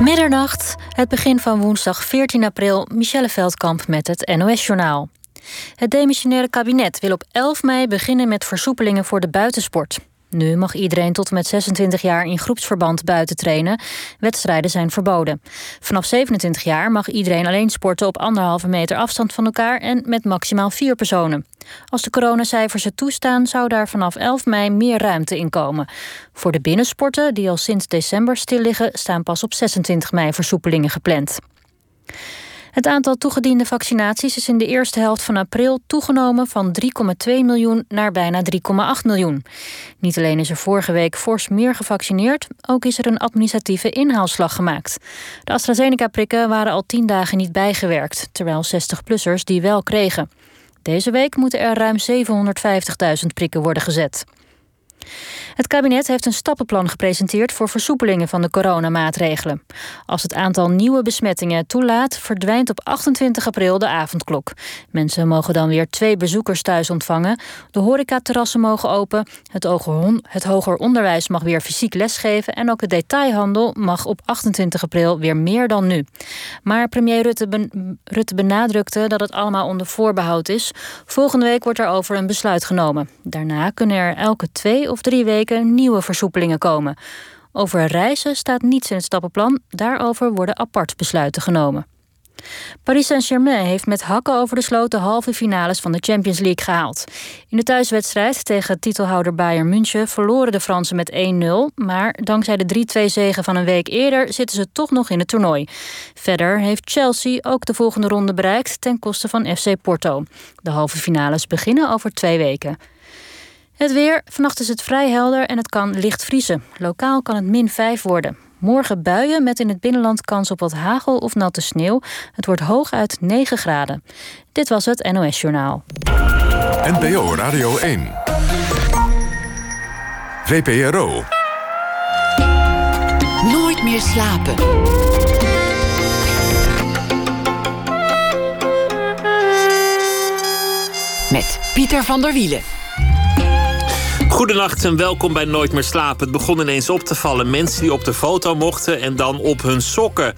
Middernacht, het begin van woensdag 14 april, Michelle Veldkamp met het NOS-journaal. Het demissionaire kabinet wil op 11 mei beginnen met versoepelingen voor de buitensport. Nu mag iedereen tot en met 26 jaar in groepsverband buiten trainen. Wedstrijden zijn verboden. Vanaf 27 jaar mag iedereen alleen sporten op anderhalve meter afstand van elkaar en met maximaal vier personen. Als de coronacijfers het toestaan, zou daar vanaf 11 mei meer ruimte in komen. Voor de binnensporten, die al sinds december stil liggen, staan pas op 26 mei versoepelingen gepland. Het aantal toegediende vaccinaties is in de eerste helft van april toegenomen van 3,2 miljoen naar bijna 3,8 miljoen. Niet alleen is er vorige week fors meer gevaccineerd, ook is er een administratieve inhaalslag gemaakt. De AstraZeneca-prikken waren al 10 dagen niet bijgewerkt, terwijl 60-plussers die wel kregen. Deze week moeten er ruim 750.000 prikken worden gezet. Het kabinet heeft een stappenplan gepresenteerd voor versoepelingen van de coronamaatregelen. Als het aantal nieuwe besmettingen toelaat, verdwijnt op 28 april de avondklok. Mensen mogen dan weer twee bezoekers thuis ontvangen. De horecaterrassen mogen open. Het, hoger onderwijs mag weer fysiek lesgeven. En ook de detailhandel mag op 28 april weer meer dan nu. Maar premier Rutte, Rutte benadrukte dat het allemaal onder voorbehoud is. Volgende week wordt er over een besluit genomen. Daarna kunnen er elke twee of drie weken nieuwe versoepelingen komen. Over reizen staat niets in het stappenplan. Daarover worden apart besluiten genomen. Paris Saint-Germain heeft met hakken over de sloot de halve finales van de Champions League gehaald. In de thuiswedstrijd tegen titelhouder Bayern München verloren de Fransen met 1-0. Maar dankzij de 3-2 zegen van een week eerder zitten ze toch nog in het toernooi. Verder heeft Chelsea ook de volgende ronde bereikt ten koste van FC Porto. De halve finales beginnen over twee weken. Het weer. Vannacht is het vrij helder en het kan licht vriezen. Lokaal kan het min 5 worden. Morgen buien met in het binnenland kans op wat hagel of natte sneeuw. Het wordt hooguit 9 graden. Dit was het NOS Journaal. NPO Radio 1. VPRO. Nooit meer slapen. Met Pieter van der Wielen. Goedenacht en welkom bij Nooit meer slapen. Het begon ineens op te vallen. Mensen die op de foto mochten en dan op hun sokken.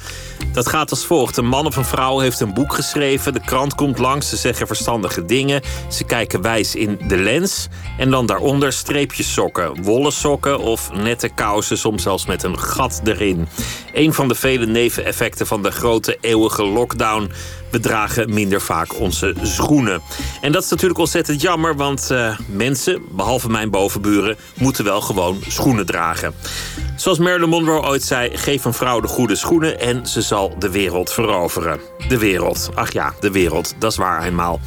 Dat gaat als volgt. Een man of een vrouw heeft een boek geschreven. De krant komt langs. Ze zeggen verstandige dingen. Ze kijken wijs in de lens. En dan daaronder streepjes sokken. Wollen sokken of nette kousen. Soms zelfs met een gat erin. Een van de vele neveneffecten van de grote eeuwige lockdown we dragen minder vaak onze schoenen. En dat is natuurlijk ontzettend jammer, want uh, mensen, behalve mijn bovenburen, moeten wel gewoon schoenen dragen. Zoals Marilyn Monroe ooit zei: geef een vrouw de goede schoenen en ze zal de wereld veroveren. De wereld, ach ja, de wereld, dat is waar eenmaal.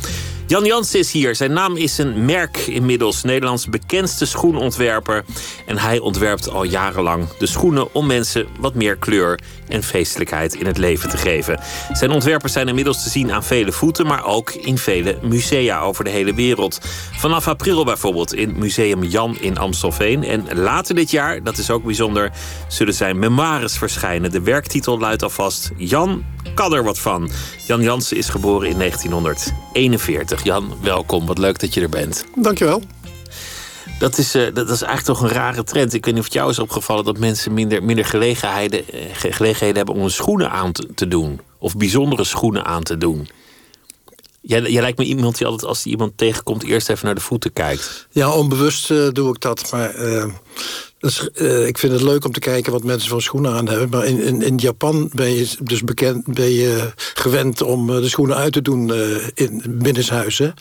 Jan Jans is hier. Zijn naam is een merk inmiddels. Nederlands bekendste schoenontwerper. En hij ontwerpt al jarenlang de schoenen om mensen wat meer kleur en feestelijkheid in het leven te geven. Zijn ontwerpers zijn inmiddels te zien aan vele voeten, maar ook in vele musea over de hele wereld. Vanaf april bijvoorbeeld in Museum Jan in Amstelveen. En later dit jaar, dat is ook bijzonder, zullen zijn memoires verschijnen. De werktitel luidt alvast Jan kan er wat van. Jan Jansen is geboren in 1941. Jan, welkom. Wat leuk dat je er bent. Dankjewel. Dat is, uh, dat is eigenlijk toch een rare trend. Ik weet niet of het jou is opgevallen dat mensen minder, minder gelegenheden, eh, gelegenheden hebben om hun schoenen aan te, doen. Of bijzondere schoenen aan te doen. Jij, jij lijkt me iemand die altijd als hij iemand tegenkomt eerst even naar de voeten kijkt. Ja, onbewust uh, doe ik dat. Maar dus, ik vind het leuk om te kijken wat mensen van schoenen aan hebben. Maar in, in, in Japan ben je dus bekend, ben je gewend om de schoenen uit te doen in binnenshuis. Hè?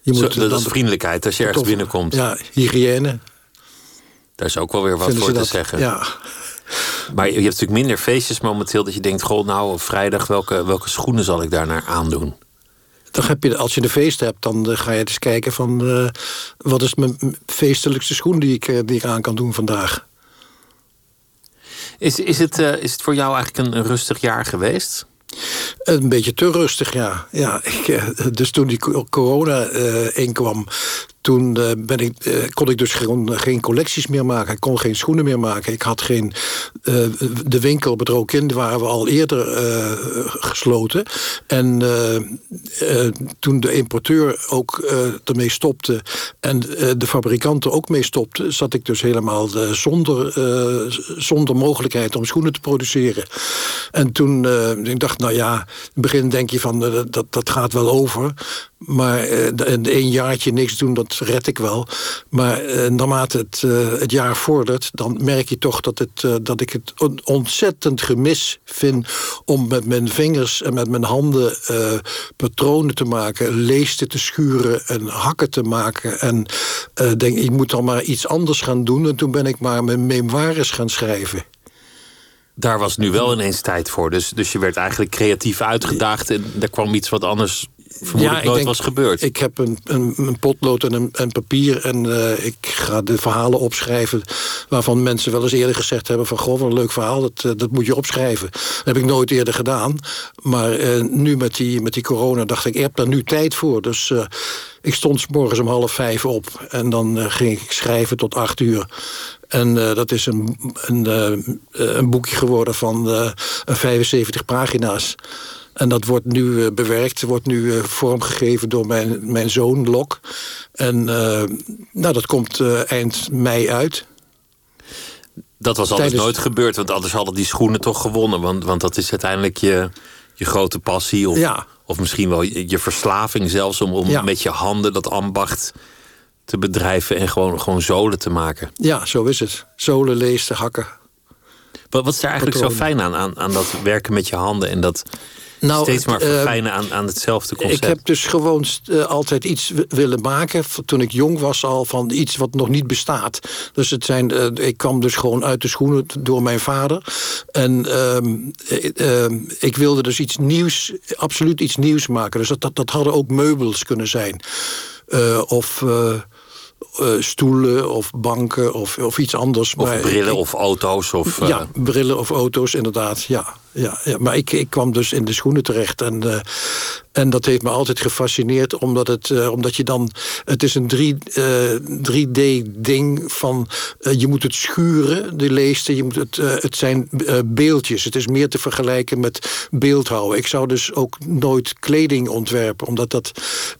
Je moet Zo, dat is vriendelijkheid als je ergens binnenkomt. Ja, hygiëne. Daar is ook wel weer wat voor te zeggen. Ja. Maar je hebt natuurlijk minder feestjes momenteel dat je denkt: goh, nou, vrijdag, welke, welke schoenen zal ik daar naar aandoen? Dan heb je, als je een feest hebt, dan uh, ga je eens kijken van uh, wat is mijn feestelijkste schoen die ik, uh, die ik aan kan doen vandaag. Is, is, het, is het voor jou eigenlijk een, een rustig jaar geweest? Een beetje te rustig, ja. ja ik, dus toen die corona uh, inkwam, toen ben ik, kon ik dus gewoon geen collecties meer maken. Ik kon geen schoenen meer maken. Ik had geen... de winkel op het Rookin waren we al eerder gesloten. En toen de importeur ook ermee stopte... en de fabrikanten ook mee stopten... zat ik dus helemaal zonder, zonder mogelijkheid om schoenen te produceren. En toen ik dacht, nou ja, in het begin denk je van dat, dat gaat wel over. Maar een jaartje niks doen, dat red ik wel. Maar naarmate het, het jaar vordert, dan merk je toch dat, het, dat ik het ontzettend gemis vind om met mijn vingers en met mijn handen patronen te maken, leesten te schuren en hakken te maken. En denk, ik moet dan maar iets anders gaan doen. En toen ben ik maar mijn memoires gaan schrijven daar was nu wel ineens tijd voor. Dus, dus je werd eigenlijk creatief uitgedaagd en er kwam iets wat anders vermoedelijk nooit was gebeurd. Ik heb een, een, een potlood en een, papier en uh, ik ga de verhalen opschrijven waarvan mensen wel eens eerder gezegd hebben van goh, wat een leuk verhaal, dat, uh, dat moet je opschrijven. Dat heb ik nooit eerder gedaan. Maar uh, nu met die, met die corona dacht ik, ik heb daar nu tijd voor. Dus ik stond s morgens om half vijf op en dan ging ik schrijven tot acht uur. En uh, dat is een, een, uh, een boekje geworden van uh, 75 pagina's. En dat wordt nu bewerkt, wordt nu vormgegeven door mijn, mijn zoon Lok. En nou, dat komt eind mei uit. Dat was anders nooit gebeurd, want anders hadden die schoenen toch gewonnen. Want, want dat is uiteindelijk je, je grote passie. Of, ja. of misschien wel je, je verslaving zelfs om, om ja. met je handen dat ambacht te bedrijven en gewoon, gewoon zolen te maken. Ja, zo is het. Zolen, leesten, hakken. Wat, wat is er eigenlijk zo fijn aan, aan, aan dat werken met je handen en dat nou, steeds maar verfijnen uh, aan, aan hetzelfde concept? Ik heb dus gewoon uh, altijd iets willen maken, toen ik jong was al, van iets wat nog niet bestaat. Dus het zijn, uh, ik kwam dus gewoon uit de schoenen door mijn vader. En ehm, ehm, ik wilde dus iets nieuws, absoluut iets nieuws maken. Dus dat, dat, dat hadden ook meubels kunnen zijn. of uh, stoelen of banken of, of iets anders. Of maar brillen ik, of auto's? Of, uh... Ja, brillen of auto's, inderdaad. Ja, ja, ja. Maar ik, ik kwam dus in de schoenen terecht. En, uh, en dat heeft me altijd gefascineerd, omdat, het, uh, omdat je dan... Het is een 3, 3D-ding van... je moet het schuren, de leesten. Je moet het, het zijn beeldjes. Het is meer te vergelijken met beeldhouden. Ik zou dus ook nooit kleding ontwerpen, omdat dat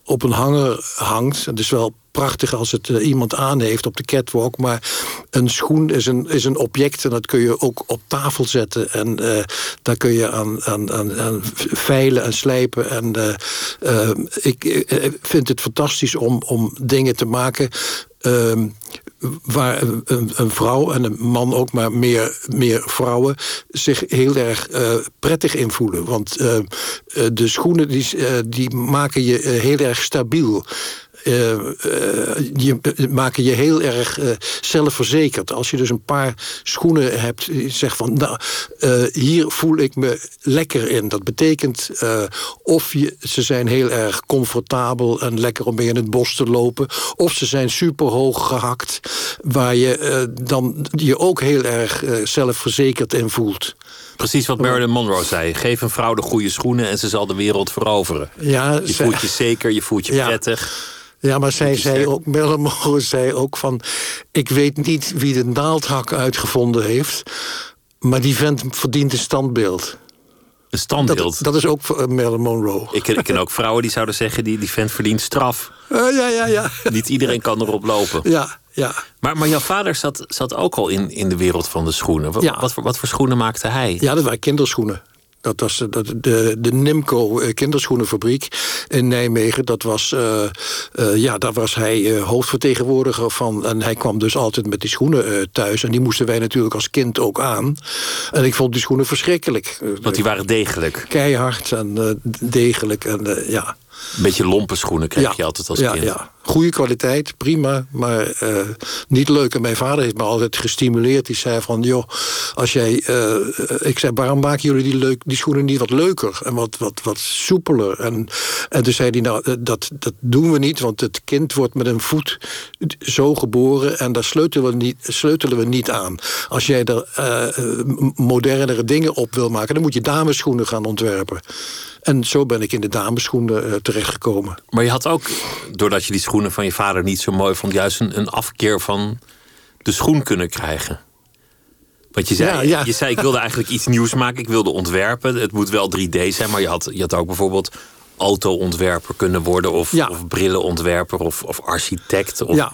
op een hanger hangt. Het is wel prachtig als het uh, iemand aan heeft op de catwalk. Maar een schoen is een, is een object en dat kun je ook op tafel zetten. En uh, daar kun je aan, aan, aan, aan veilen en slijpen. En uh, ik vind het fantastisch om, om dingen te maken... Ehm, waar een, vrouw en een man ook, maar meer, meer vrouwen... zich heel erg uh, prettig in voelen. Want de schoenen die, die maken je heel erg stabiel. Uh, uh, je, maken je heel erg uh, zelfverzekerd. Als je dus een paar schoenen hebt, zeg van, nou, hier voel ik me lekker in. Dat betekent of je, ze zijn heel erg comfortabel en lekker om mee in het bos te lopen, of ze zijn super hoog gehakt, waar je dan je ook heel erg zelfverzekerd in voelt. Precies wat Marilyn Monroe zei. Geef een vrouw de goede schoenen en ze zal de wereld veroveren. Ja, je voelt je zeker, je voelt je prettig. Ja, maar zij zei ook, Mellemore zei ook van... ik weet niet wie de naaldhak uitgevonden heeft... maar die vent verdient een standbeeld. Een standbeeld? Dat, dat is ook voor uh, Marilyn Monroe. Ik, ik ken ook vrouwen die zouden zeggen... die, die vent verdient straf. Uh, ja, ja, ja. Niet iedereen kan erop lopen. Ja, ja. Maar, maar jouw vader zat, zat ook al in, in de wereld van de schoenen. Wat, ja. wat, voor, wat voor schoenen maakte hij? Ja, dat waren kinderschoenen. Dat was de, de, de Nimco eh, kinderschoenenfabriek in Nijmegen. Dat was, uh, uh, ja, daar was hij uh, hoofdvertegenwoordiger van. En hij kwam dus altijd met die schoenen thuis. En die moesten wij natuurlijk als kind ook aan. En ik vond die schoenen verschrikkelijk. Want die waren degelijk? Keihard en degelijk. En, ja. Een beetje lompe schoenen kreeg ja, je altijd als ja, kind. Ja, goede kwaliteit, prima, maar uh, niet leuk. En mijn vader heeft me altijd gestimuleerd. Die zei van, joh, als jij... Uh, ik zei, waarom maken jullie die, leuk, die schoenen niet wat leuker? En wat, wat, wat soepeler? En, en toen zei hij, nou, dat, dat doen we niet... want het kind wordt met een voet zo geboren... en daar sleutelen we niet, sleutelen we niet aan. Als jij er modernere dingen op wil maken... dan moet je dameschoenen gaan ontwerpen. En zo ben ik in de dameschoenen terechtgekomen. Maar je had ook, doordat je die schoenen van je vader niet zo mooi vond, juist een, een afkeer van de schoen kunnen krijgen. Want je zei, Ja, ja. je zei, ik wilde eigenlijk iets nieuws maken. Ik wilde ontwerpen. Het moet wel 3D zijn. Maar je had, je had ook bijvoorbeeld auto-ontwerper kunnen worden. Of, Ja. of brillenontwerper. Of, of architect. Of, Ja.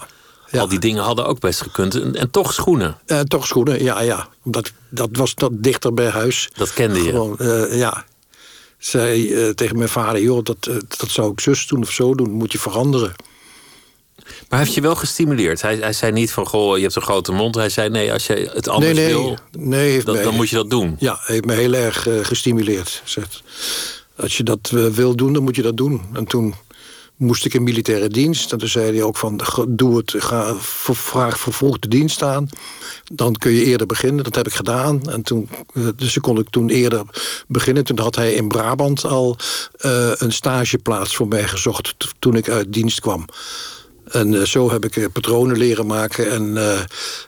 Al die dingen hadden ook best gekund. En, en toch schoenen. Eh, toch schoenen, ja, ja. Omdat dat was dat dichter bij huis. Dat kende je. Gewoon, eh, ja. Zei eh, tegen mijn vader, joh, dat, dat zou ik zus doen of zo doen. Moet je veranderen. Maar hij heeft je wel gestimuleerd. Hij, hij zei niet van, goh, je hebt een grote mond. Hij zei, nee, als je het anders nee, nee. wil, nee heeft dan, mij- dan moet je dat doen. Ja, heeft me heel erg eh, gestimuleerd. Zegt, als je dat eh, wil doen, dan moet je dat doen. En toen moest ik in militaire dienst. En toen zei hij ook van, "Ge- doe het, ga, vraag vervolg de dienst aan. Dan kun je eerder beginnen. Dat heb ik gedaan. En toen, eh, dus kon ik toen eerder beginnen. Toen had hij in Brabant al een stageplaats voor mij gezocht... toen ik uit dienst kwam. En eh, zo heb ik eh, patronen leren maken en, eh,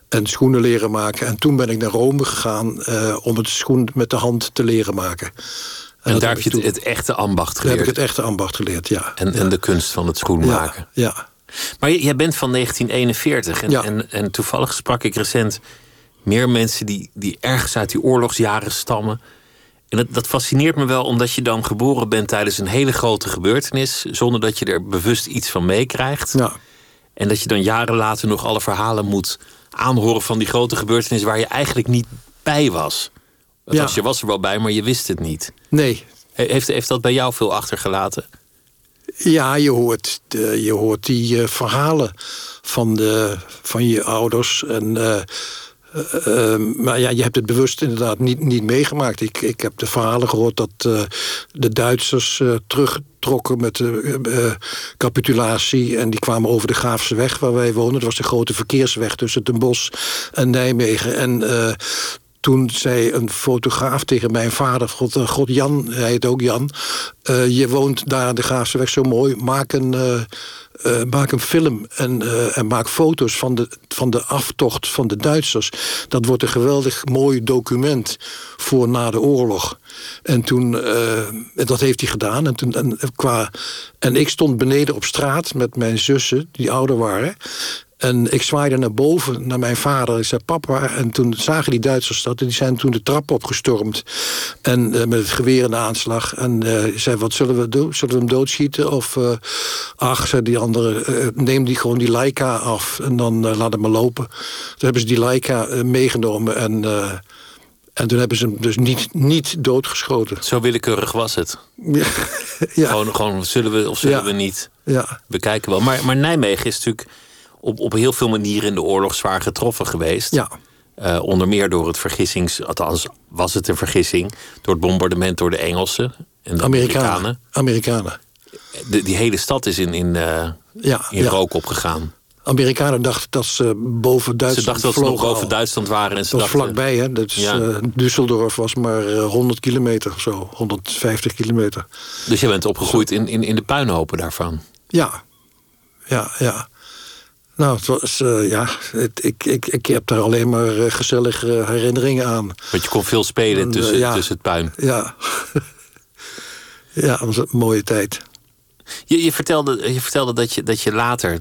en schoenen leren maken. En toen ben ik naar Rome gegaan om het schoen met de hand te leren maken. En, daar heb je het, echte ambacht Daar heb geleerd. ik het echte ambacht geleerd, ja. En, en de kunst van het schoen ja, maken. ja. Maar jij bent van 1941. En, Ja. en, en toevallig sprak ik recent meer mensen die, die ergens uit die oorlogsjaren stammen. En dat, dat fascineert me wel, omdat je dan geboren bent tijdens een hele grote gebeurtenis. zonder dat je er bewust iets van meekrijgt. ja. En dat je dan jaren later nog alle verhalen moet aanhoren van die grote gebeurtenis. waar je eigenlijk niet bij was. Ja. je was er wel bij, maar je wist het niet. Nee, He- Heeft, heeft dat bij jou veel achtergelaten? Ja, je hoort, de, je hoort die eh, verhalen van, de, van je ouders. En, eh, eh, eh, maar ja, je hebt het bewust inderdaad niet, niet meegemaakt. Ik, ik heb de verhalen gehoord dat eh, de Duitsers eh, terugtrokken met de eh, capitulatie. En die kwamen over de Graafse weg waar wij wonen. Dat was de grote verkeersweg tussen Den Bosch en Nijmegen. En toen zei een fotograaf tegen mijn vader, God, eh, God Jan, hij heet ook Jan... eh, je woont daar aan de Graafseweg zo mooi, maak een, eh, maak een film en, en maak foto's van de, van de aftocht van de Duitsers. Dat wordt een geweldig mooi document voor na de oorlog. En toen, en dat heeft hij gedaan. En, toen, en, qua, en ik stond beneden op straat met mijn zussen, die ouder waren... En ik zwaaide naar boven, naar mijn vader. Ik zei, papa. En toen zagen die Duitsers dat. En die zijn toen de trap opgestormd. En eh, met het geweer in de aanslag. En ik zei, wat zullen we doen? Zullen we hem doodschieten? Of, eh, ach, zei die andere, neem die gewoon die Leica af. En dan laat hem maar lopen. Toen hebben ze die Leica meegenomen. En, en toen hebben ze hem dus niet, niet doodgeschoten. Zo willekeurig was het. Ja, ja, Gewoon, gewoon zullen we of zullen Ja. we niet? ja, We kijken wel. Maar, maar Nijmegen is natuurlijk op, op heel veel manieren in de oorlog zwaar getroffen geweest. ja. Eh, onder meer door het vergissings... Althans, was het een vergissing. Door het bombardement door de Engelsen en de Amerikanen. Amerikanen. Amerikanen. De, die hele stad is in, in, eh, Ja, in ja. rook opgegaan. Amerikanen dachten dat ze boven Ze Duitsland dachten dat ze nog boven al. Duitsland waren. En ze Dat was dachten, vlakbij, hè? Dat is, Ja. eh, Düsseldorf was maar eh, 100 kilometer of zo. 150 kilometer. Dus je bent opgegroeid in, in, in de puinhopen daarvan. Ja, ja, ja. Nou, het was, eh, ja, het, ik, ik, ik heb daar alleen maar eh, gezellige herinneringen aan. Want je kon veel spelen En, eh, tussen, ja. tussen het puin. Ja. ja, was een mooie tijd. Je, je, vertelde, je vertelde dat je, dat je later,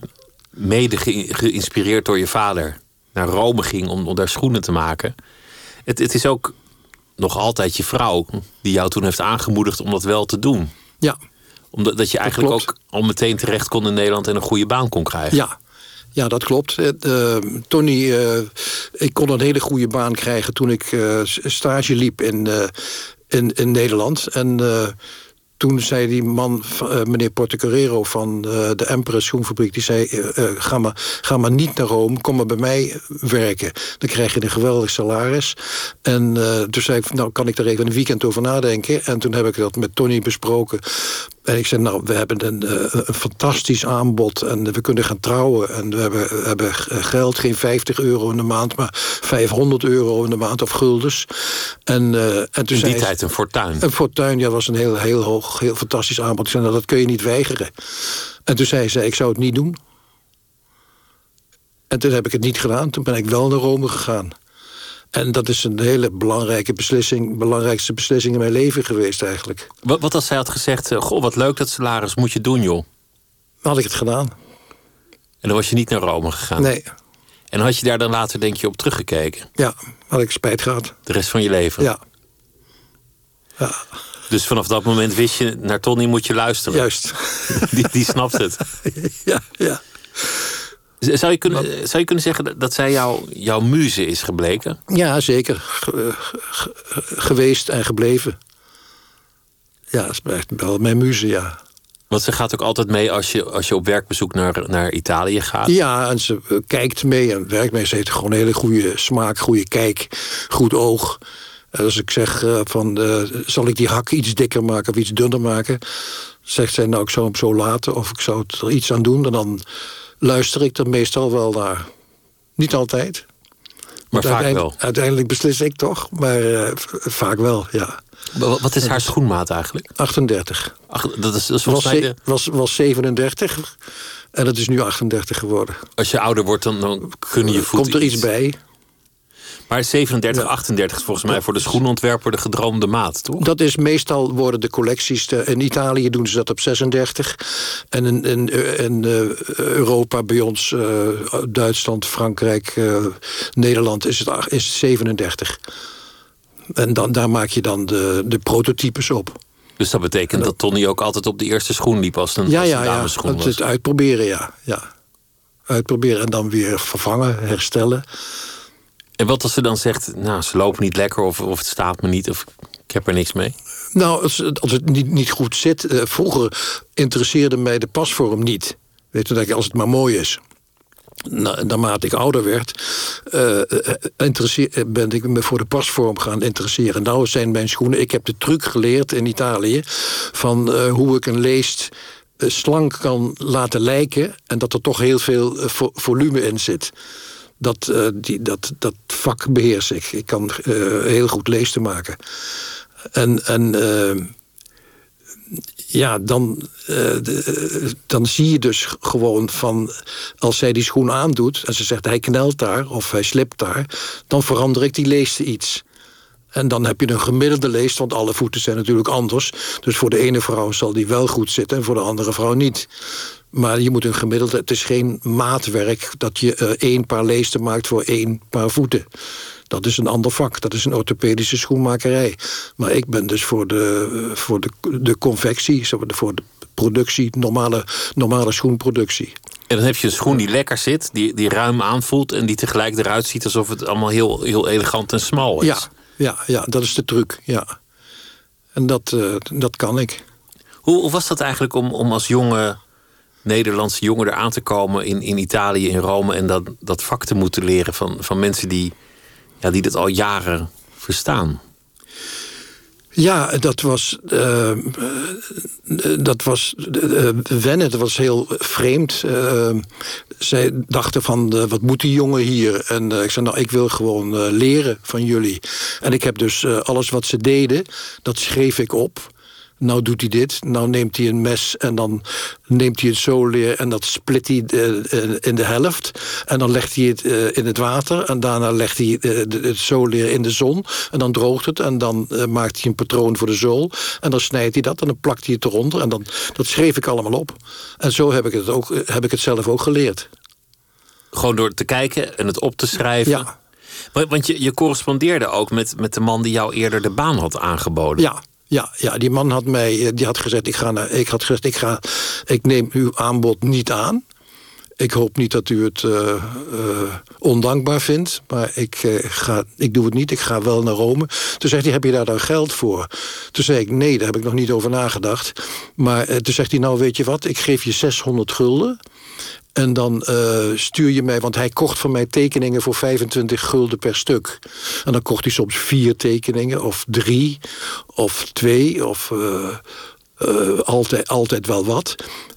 mede ge- geïnspireerd door je vader, naar Rome ging om, om daar schoenen te maken. Het, het is ook nog altijd je vrouw die jou toen heeft aangemoedigd om dat wel te doen. Ja, Omdat dat je eigenlijk ook al meteen terecht kon in Nederland en een goede baan kon krijgen. ja. Ja, dat klopt. Eh, Tony, eh, ik kon een hele goede baan krijgen toen ik eh, stage liep in, in, in Nederland. En toen zei die man, meneer Portocarrero van de Emperor Schoenfabriek... die zei, ga, maar, ga maar niet naar Rome, kom maar bij mij werken. Dan krijg je een geweldig salaris. En eh, toen zei ik, nou kan ik daar even een weekend over nadenken. En toen heb ik dat met Tony besproken. En ik zei, nou, we hebben een, eh, een fantastisch aanbod... en we kunnen gaan trouwen. En we hebben, we hebben geld, geen 50 euro in de maand... maar 500 euro in de maand of guldens. En, eh, en toen In die tijd een fortuin. een fortuin ja, was een heel, heel hoog, heel fantastisch aanbod. Ik zei, nou, dat kun je niet weigeren. En toen zei ze, ik zou het niet doen. En toen heb ik het niet gedaan. Toen ben ik wel naar Rome gegaan. En dat is een hele belangrijke beslissing, belangrijkste beslissing in mijn leven geweest eigenlijk. Wat, wat als zij had gezegd, eh, goh, wat leuk dat salaris, moet je doen joh. Dan had ik het gedaan. En dan was je niet naar Rome gegaan? Nee. En had je daar dan later denk je op teruggekeken? Ja, had ik spijt gehad. De rest van je leven? Ja. ja. Dus vanaf dat moment wist je, naar Tony moet je luisteren? Juist. Die, die snapt het? ja, ja. Zou je kunnen, zou je kunnen zeggen dat zij jou, jouw muze is gebleken? Ja, zeker. Ge- ge- geweest en gebleven. Ja, dat is echt wel mijn muze, ja. Want ze gaat ook altijd mee als je, als je op werkbezoek naar, naar Italië gaat. Ja, en ze eh, kijkt mee en werkt mee. Ze heeft gewoon een hele goede smaak, goede kijk, goed oog. En als ik zeg eh, van, eh, zal ik die hak iets dikker maken of iets dunner maken? Zegt zij, nou, ik zou hem zo laten of ik zou er iets aan doen. En dan luister ik er meestal wel naar. Niet altijd. maar vaak uiteindelijk, wel. Uiteindelijk beslis ik toch, maar eh, vaak wel, ja. Wa- Wat is haar schoenmaat eigenlijk? 38. Ach, dat is, dat is Was, mij de, was, was 37 en het is nu 38 geworden. als je ouder wordt, dan, dan kunnen je voeten Komt er iets bij? Maar 37, Ja. 38 is volgens mij voor de schoenontwerper de gedroomde maat, toch? Dat is meestal worden de collecties. in Italië doen ze dat op 36. En in, in, in eh, Europa, bij ons, eh, Duitsland, Frankrijk, eh, Nederland, is het, is het 37. En dan, daar maak je dan de, de prototypes op. Dus dat betekent dat Tony ook altijd op de eerste schoen liep als een, Ja, als ja, een ja. Het, was. het uitproberen, ja. ja. Uitproberen en dan weer vervangen, herstellen. En wat als ze dan zegt, nou, ze lopen niet lekker of, of het staat me niet of ik heb er niks mee? Nou, als, het- als het niet, niet goed zit. eh, vroeger interesseerde mij de pasvorm niet. Weet je, dat ik, als het maar mooi is. Na- Naarmate ik ouder werd, eh, ben ik me voor de pasvorm gaan interesseren. Nou zijn mijn schoenen. Ik heb de truc geleerd in Italië van hoe ik een leest slank kan laten lijken en dat er toch heel veel vo- volume in zit. Dat, eh, die, dat, dat vak beheers ik. Ik kan eh, heel goed leesten maken. En, en eh, ja, dan, dan zie je dus gewoon van... als zij die schoen aandoet en ze zegt hij knelt daar of hij slipt daar... dan verander ik die leeste iets. En dan heb je een gemiddelde leest, want alle voeten zijn natuurlijk anders. Dus voor de ene vrouw zal die wel goed zitten en voor de andere vrouw niet. Maar je moet een gemiddelde... Het is geen maatwerk dat je eh, één paar leesten maakt voor één paar voeten. Dat is een ander vak. Dat is een orthopedische schoenmakerij. Maar ik ben dus voor de, eh, voor de, de confectie, zo, voor de productie, normale, normale schoenproductie. En dan heb je een schoen die lekker zit, die, die ruim aanvoelt en die tegelijk eruit ziet alsof het allemaal heel, heel elegant en smal is. Ja, ja, ja, dat is de truc. Ja. En dat, eh, dat kan ik. Hoe, was dat eigenlijk om, om als jonge Nederlandse jongen er aan te komen in, in Italië, in Rome en dat, dat vak te moeten leren van, van mensen die, ja, die dat al jaren verstaan? Ja, dat was, eh, dat was eh, wennen, dat was heel vreemd. Eh, zij dachten van, wat moet die jongen hier? En ik zei, nou, ik wil gewoon leren van jullie. En ik heb dus alles wat ze deden, dat schreef ik op. Nou doet hij dit, nou neemt hij een mes en dan neemt hij het zoolleer en dat split hij eh, eh, in de helft. En dan legt hij het eh, in het water en daarna legt hij het zoolleer in de zon. En dan droogt het en dan maakt hij een patroon voor de zool. En dan snijdt hij dat en dan plakt hij het eronder. En dan, dat schreef ik allemaal op. En zo heb ik het, ook, heb ik het zelf ook geleerd. Gewoon door te kijken en het op te schrijven. Ja. Want, want je, je correspondeerde ook met, met de man die jou eerder de baan had aangeboden. Ja, ja, ja, die man had mij, eh, die had gezegd, ik ga naar, ik had gezegd, ik ga, ik neem uw aanbod niet aan. Ik hoop niet dat u het eh, eh, ondankbaar vindt, maar ik, ga, ik doe het niet. Ik ga wel naar Rome. Toen zegt hij, heb je daar dan geld voor? Toen zei ik, nee, daar heb ik nog niet over nagedacht. Maar toen zegt hij, nou weet je wat, ik geef je 600 gulden. En dan eh, stuur je mij, want hij kocht van mij tekeningen voor 25 gulden per stuk. En dan kocht hij soms vier tekeningen, of drie, of twee, of eh, eh, altijd, altijd wel wat.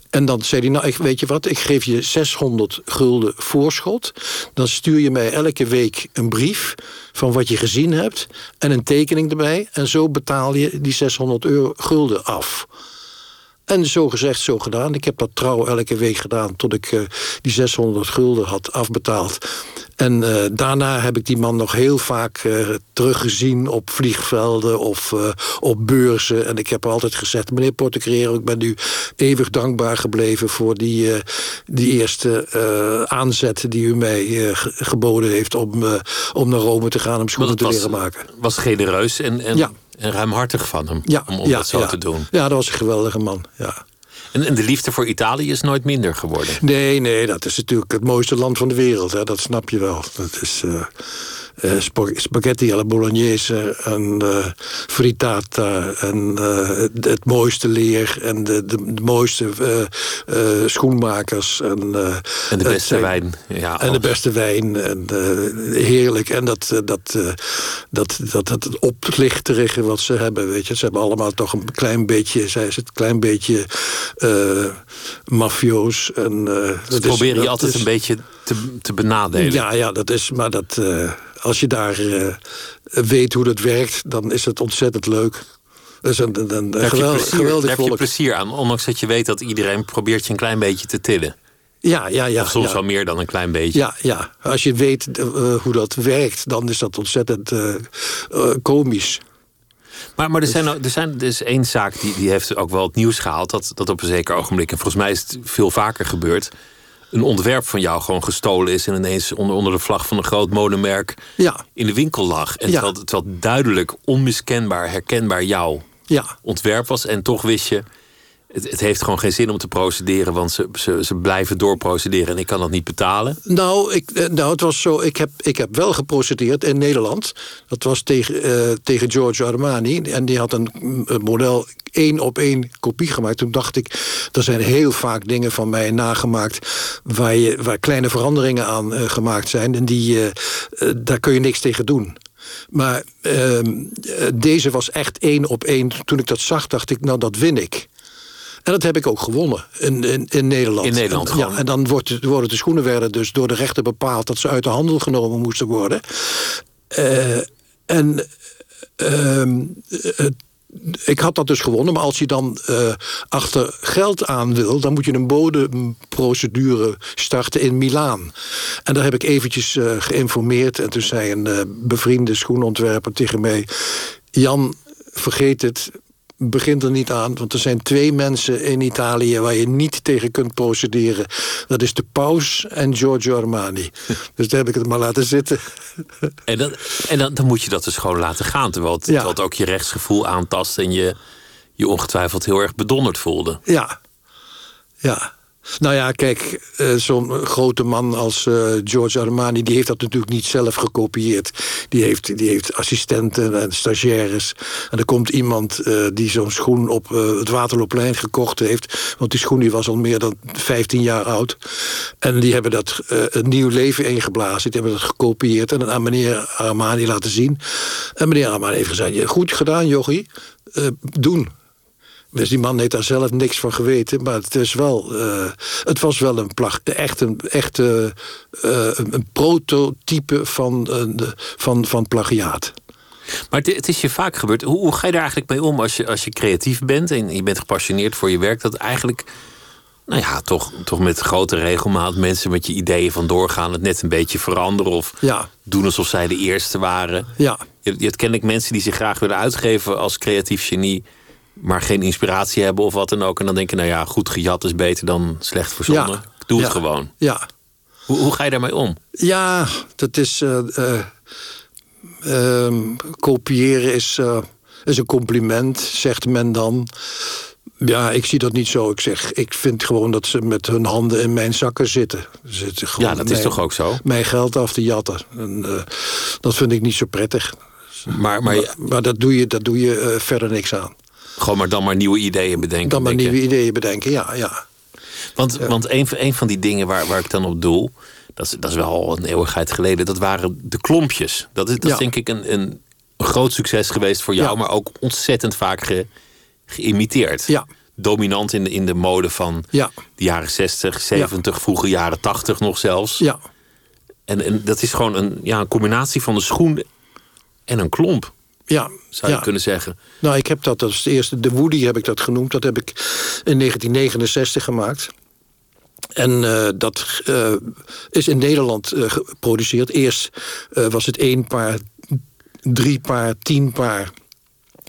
En dan zei hij, nou weet je wat, ik geef je 600 gulden voorschot. Dan stuur je mij elke week een brief van wat je gezien hebt... en een tekening erbij. En zo betaal je die 600 euro gulden af. En zo gezegd, zo gedaan. Ik heb dat trouw elke week gedaan tot ik eh, die 600 gulden had afbetaald. En uh, daarna heb ik die man nog heel vaak uh, teruggezien op vliegvelden of op beurzen. En ik heb altijd gezegd, meneer Portecrero, ik ben u eeuwig dankbaar gebleven voor die, die eerste aanzet die u mij geboden heeft om, om naar Rome te gaan om schoenen te was, leren maken. was genereus en, en, Ja. En ruimhartig van hem Ja, om, om ja, dat zo ja. te doen. Ja, dat was een geweldige man. Ja. En, en de liefde voor Italië is nooit minder geworden. Nee, nee, dat is natuurlijk het mooiste land van de wereld. Hè. Dat snap je wel. Dat is eh, eh, spa- spaghetti alla bolognese en eh, frittata en het, het mooiste leer en de, de, de mooiste schoenmakers. En, En de beste wijn. Ja, En de beste wijn. En, heerlijk. En dat, dat, dat, dat, dat het oplichterige wat ze hebben. Weet je. Ze hebben allemaal toch een klein beetje, zij is het, klein beetje eh mafioos. En, eh, proberen je altijd is- een beetje te, te benadelen. Ja, ja, dat is. Maar dat, eh, als je daar weet hoe dat werkt, dan is het ontzettend leuk. Is een, een, een Daar heb je geweldig, plezier- geweldig daar heb je plezier aan. Ondanks dat je weet dat iedereen probeert je een klein beetje te tillen. Ja, ja, ja. Of soms ja. wel meer dan een klein beetje. Ja, ja, als je weet hoe dat werkt, dan is dat ontzettend komisch. Maar, maar er, zijn, ook- er, zijn, er is één zaak die, die heeft ook wel het nieuws gehaald. Dat, dat op een zeker ogenblik, en volgens mij is het veel vaker gebeurd. Een ontwerp van jou gewoon gestolen is. En ineens onder, onder de vlag van een groot modemerk Ja, in de winkel lag. En Ja. terwijl, terwijl het duidelijk, onmiskenbaar, herkenbaar jouw ja, ontwerp was. En toch wist je, het, heeft gewoon geen zin om te procederen. Want ze, ze, ze blijven doorprocederen en ik kan dat niet betalen. Nou, ik, eh, nou, het was zo. Ik heb, ik heb wel geprocedeerd in Nederland. Dat was tegen, eh, tegen Giorgio Armani. En die had een, model één op één kopie gemaakt. Toen dacht ik, er zijn heel vaak dingen van mij nagemaakt. waar, je, waar kleine veranderingen aan eh, gemaakt zijn. En die, daar kun je niks tegen doen. Maar ehm, eh, deze was echt één op één. Toen ik dat zag, dacht ik, nou, dat win ik. En dat heb ik ook gewonnen in, in, in Nederland. In Nederland en, gewoon. ja, en dan wordt worden de schoenen werden dus door de rechter bepaald dat ze uit de handel genomen moesten worden. Eh, en ehm, eh, ik had dat dus gewonnen, maar als je dan eh, achter geld aan wil, dan moet je een bodemprocedure starten in Milaan. En daar heb ik eventjes geïnformeerd. En toen zei een bevriende schoenontwerper tegen mij: Jan, vergeet het. Begint er niet aan, want er zijn twee mensen in Italië waar je niet tegen kunt procederen. Dat is de paus en Giorgio Armani. Dus daar heb ik het maar laten zitten. En, dan, en dan, dan moet je dat dus gewoon laten gaan. Terwijl het, Ja. terwijl het ook je rechtsgevoel aantast en je je ongetwijfeld heel erg bedonderd voelde. Ja, ja. Nou ja, kijk, eh, zo'n grote man als eh, George Armani... die heeft dat natuurlijk niet zelf gekopieerd. Die heeft, die heeft assistenten en stagiaires. En er komt iemand eh, die zo'n schoen op het Waterloopplein gekocht heeft. Want die schoen die was al meer dan 15 jaar oud. En die hebben dat een nieuw leven ingeblazen. Die hebben dat gekopieerd en aan meneer Armani laten zien. En meneer Armani heeft gezegd... "Ja, goed gedaan, jochie. Eh, doen. Dus die man heeft daar zelf niks van geweten. Maar het, is wel, eh, het was wel een plag, echt een, echt, eh, een, een prototype van, eh, de- van, van plagiaat. Maar het, het is je vaak gebeurd. Hoe, hoe ga je daar eigenlijk mee om als je, als je creatief bent en je bent gepassioneerd voor je werk? Dat eigenlijk, nou ja, toch, toch met grote regelmaat mensen met je ideeën vandoor gaan, het net een beetje veranderen of Ja, doen alsof zij de eerste waren. ja, Je, je hebt kennelijk mensen die zich graag willen uitgeven als creatief genie, maar geen inspiratie hebben of wat dan ook. En dan denken, nou ja, goed gejat is beter dan slecht verzonnen. Ja. Ik doe Ja. het gewoon. ja. Hoe, hoe ga je daarmee om? Ja, dat is. eh, eh, ehm, kopiëren is, eh, is een compliment, zegt men dan. Ja, ik zie dat niet zo. Ik zeg, ik vind gewoon dat ze met hun handen in mijn zakken zitten. Zitten gewoon Ja, dat is mijn- toch ook zo? Mijn geld af te jatten. En, dat vind ik niet zo prettig. Maar, maar je- Maar, maar dat doe je, dat doe je verder niks aan. Gewoon maar dan maar nieuwe ideeën bedenken. Dan maar nieuwe ideeën bedenken, ja. ja. Want, want een, van- een van die dingen waar, waar ik dan op doel, dat is, dat is wel al een eeuwigheid geleden, dat waren de klompjes. Dat is, dat is denk ik een, een, groot succes geweest voor jou, Ja. maar ook ontzettend vaak ge, geïmiteerd. Ja. Dominant in de, in de mode van de jaren 60, 70, vroege jaren 80 nog zelfs. Ja, En, en dat is gewoon een, ja, een combinatie van de schoen en een klomp, ja. zou je ja. kunnen zeggen. Nou, ik heb dat als eerste, de Woody heb ik dat genoemd. Dat heb ik in 1969 gemaakt. En uh, dat uh, is in Nederland uh, geproduceerd. Eerst was het één paar, drie paar, tien paar.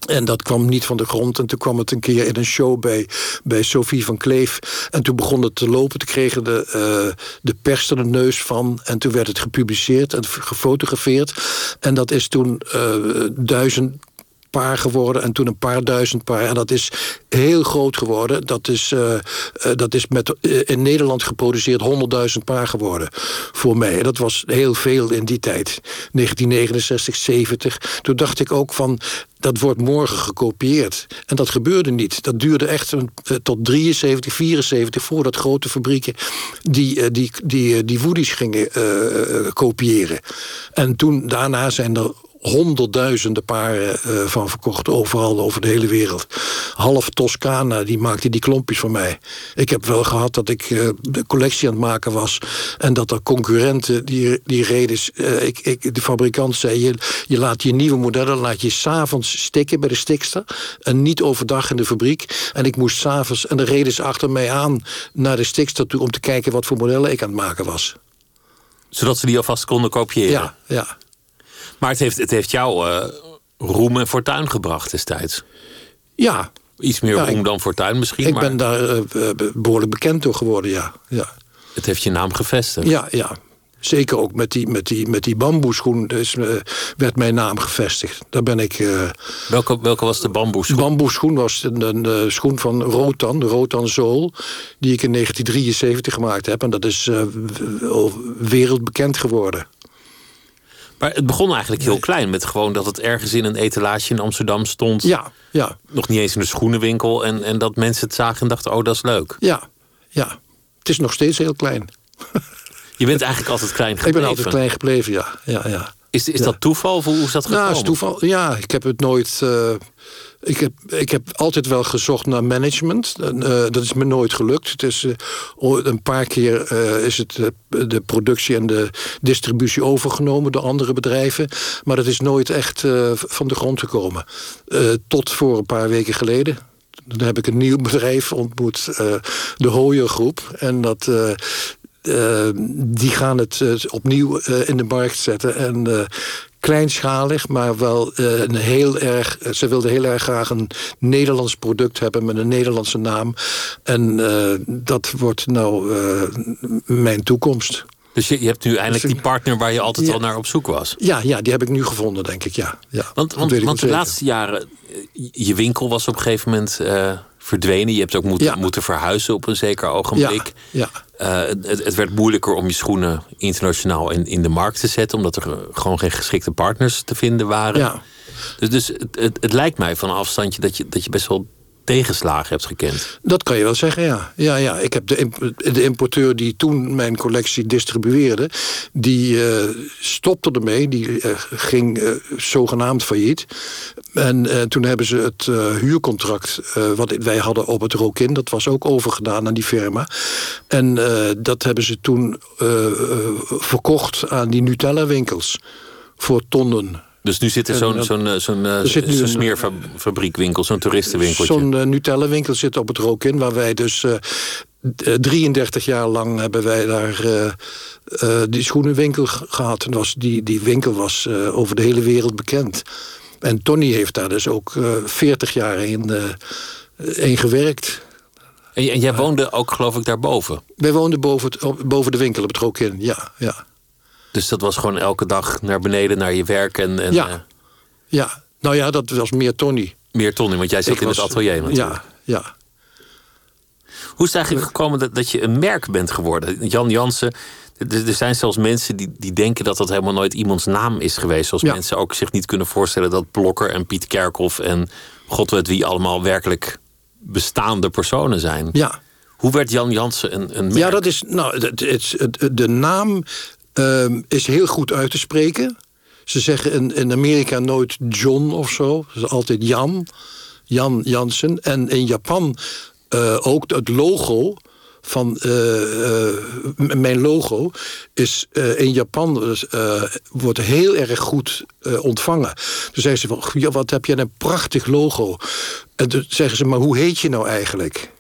En dat kwam niet van de grond. En toen kwam het een keer in een show bij, bij Sophie van Kleef. En toen begon het te lopen. Toen kregen de, uh, de pers er de neus van. En toen werd het gepubliceerd en gefotografeerd. En dat is toen uh, duizend paar geworden en toen een paar duizend paar. En dat is heel groot geworden. Dat is, uh, uh, dat is met, uh, in Nederland geproduceerd 100.000 paar geworden voor mij. Dat was heel veel in die tijd. 1969, 70. Toen dacht ik ook van, dat wordt morgen gekopieerd. En dat gebeurde niet. Dat duurde echt tot 73, 74 voordat grote fabrieken die, die, die, die woodies gingen kopiëren. En toen, daarna zijn er honderdduizenden paren uh, van verkocht. Overal over de hele wereld. Half Toscana, die maakte die klompjes voor mij. Ik heb wel gehad dat ik uh, de collectie aan het maken was. En dat er concurrenten die, die reden. Uh, ik, ik, de fabrikant zei, je, je laat je nieuwe modellen laat je s'avonds stikken bij de stikster. En niet overdag in de fabriek. En ik moest s'avonds, en de reden ze achter mij aan... naar de stikster toe om te kijken wat voor modellen ik aan het maken was. Zodat ze die alvast konden kopiëren? Ja, ja. Maar het heeft, het heeft jou uh, roem en fortuin gebracht destijds. Ja. Iets meer ja, roem ik, dan fortuin misschien. Ik maar ben daar uh, behoorlijk bekend door geworden, ja. ja. Het heeft je naam gevestigd. Ja, ja. Zeker ook met die, met die, met die bamboeschoen dus, uh, werd mijn naam gevestigd. Daar ben ik... Uh, welke, welke was de bamboeschoen? De bamboeschoen was een, een, een schoen van Rotan, de Rotan Zool... die ik in 1973 gemaakt heb. En dat is uh, wereldbekend geworden. Maar het begon eigenlijk heel nee. klein. Met gewoon dat het ergens in een etalage in Amsterdam stond. Ja, ja. Nog niet eens in de schoenenwinkel. En, en dat mensen het zagen en dachten, oh, dat is leuk. Ja, ja. Het is nog steeds heel klein. Je bent eigenlijk altijd klein gebleven. Ik ben altijd klein gebleven, ja. ja, ja. Is, is ja. dat toeval? Of hoe is dat gekomen? Ja, is toeval. Ja, ik heb het nooit... Uh, ik, heb, ik heb altijd wel gezocht naar management. Uh, dat is me nooit gelukt. Het is, uh, een paar keer is het de productie en de distributie overgenomen door andere bedrijven. Maar dat is nooit echt van de grond gekomen. tot voor een paar weken geleden. Dan heb ik een nieuw bedrijf ontmoet, de Hooyer Groep. En dat, die gaan het opnieuw in de markt zetten. En kleinschalig, maar wel een heel erg. Ze wilden heel erg graag een Nederlands product hebben met een Nederlandse naam. En dat wordt nou mijn toekomst. Dus je, je hebt nu eindelijk Dus die partner waar je altijd ja. al naar op zoek was. Ja, ja, die heb ik nu gevonden, denk ik. Ja, ja. Want, want, want de laatste jaren, je winkel was op een gegeven moment uh, verdwenen. Je hebt ook moeten, Ja. moeten verhuizen op een zeker ogenblik. Ja, Uh, het, het werd moeilijker om je schoenen internationaal in, in de markt te zetten, omdat er gewoon geen geschikte partners te vinden waren. ja. Dus, dus het, het, het lijkt mij van een afstandje dat je, dat je best wel tegenslagen hebt gekend. Dat kan je wel zeggen, ja. ja, ja. Ik heb de, de importeur die toen mijn collectie distribueerde... die eh, stopte ermee, die eh, ging eh, zogenaamd failliet. En toen hebben ze het huurcontract wat wij hadden op het Rokin... dat was ook overgedaan aan die firma. En dat hebben ze toen verkocht aan die Nutella-winkels... voor tonnen. Dus nu zit er zo'n En, zo'n eh, zo'n eh, zo'n een- smeerfabriekwinkel, zo'n toeristenwinkeltje. Zo'n uh, Nutella-winkel zit op het Rokin, waar wij dus uh, 33 jaar lang hebben wij daar uh, uh, die schoenenwinkel gehad. En was, die, die winkel was uh, over de hele wereld bekend. En Tony heeft daar dus ook uh, 40 jaar in, in gewerkt. En, en jij woonde ook, geloof ik, daarboven. Wij woonden boven, het, boven de winkel op het Rokin, ja. ja. Dus dat was gewoon elke dag naar beneden naar je werk en, en Ja. eh, Ja, nou ja, dat was meer Tony. meer Tony, want jij zit Ik in het atelier natuurlijk. Ja, ja. Hoe is het eigenlijk gekomen dat, dat je een merk bent geworden? Jan Jansen, er, er zijn zelfs mensen die, die denken dat dat helemaal nooit iemands naam is geweest. Zoals Ja. mensen ook zich niet kunnen voorstellen dat Blokker en Piet Kerkhoff en god weet wie allemaal werkelijk bestaande personen zijn. ja. Hoe werd Jan Jansen een, een merk? Ja, dat is. Nou, het, het, het- de naam ehm, is heel goed uit te spreken. Ze zeggen in, in Amerika nooit John of zo. Het is altijd Jan. Jan Jansen. En in Japan eh, ook het logo van eh, eh, mijn logo is in Japan dus, wordt heel erg goed ontvangen. Toen zeggen ze van, "Goh, ja, wat heb jij een prachtig logo. En toen zeggen ze, maar hoe heet je nou eigenlijk?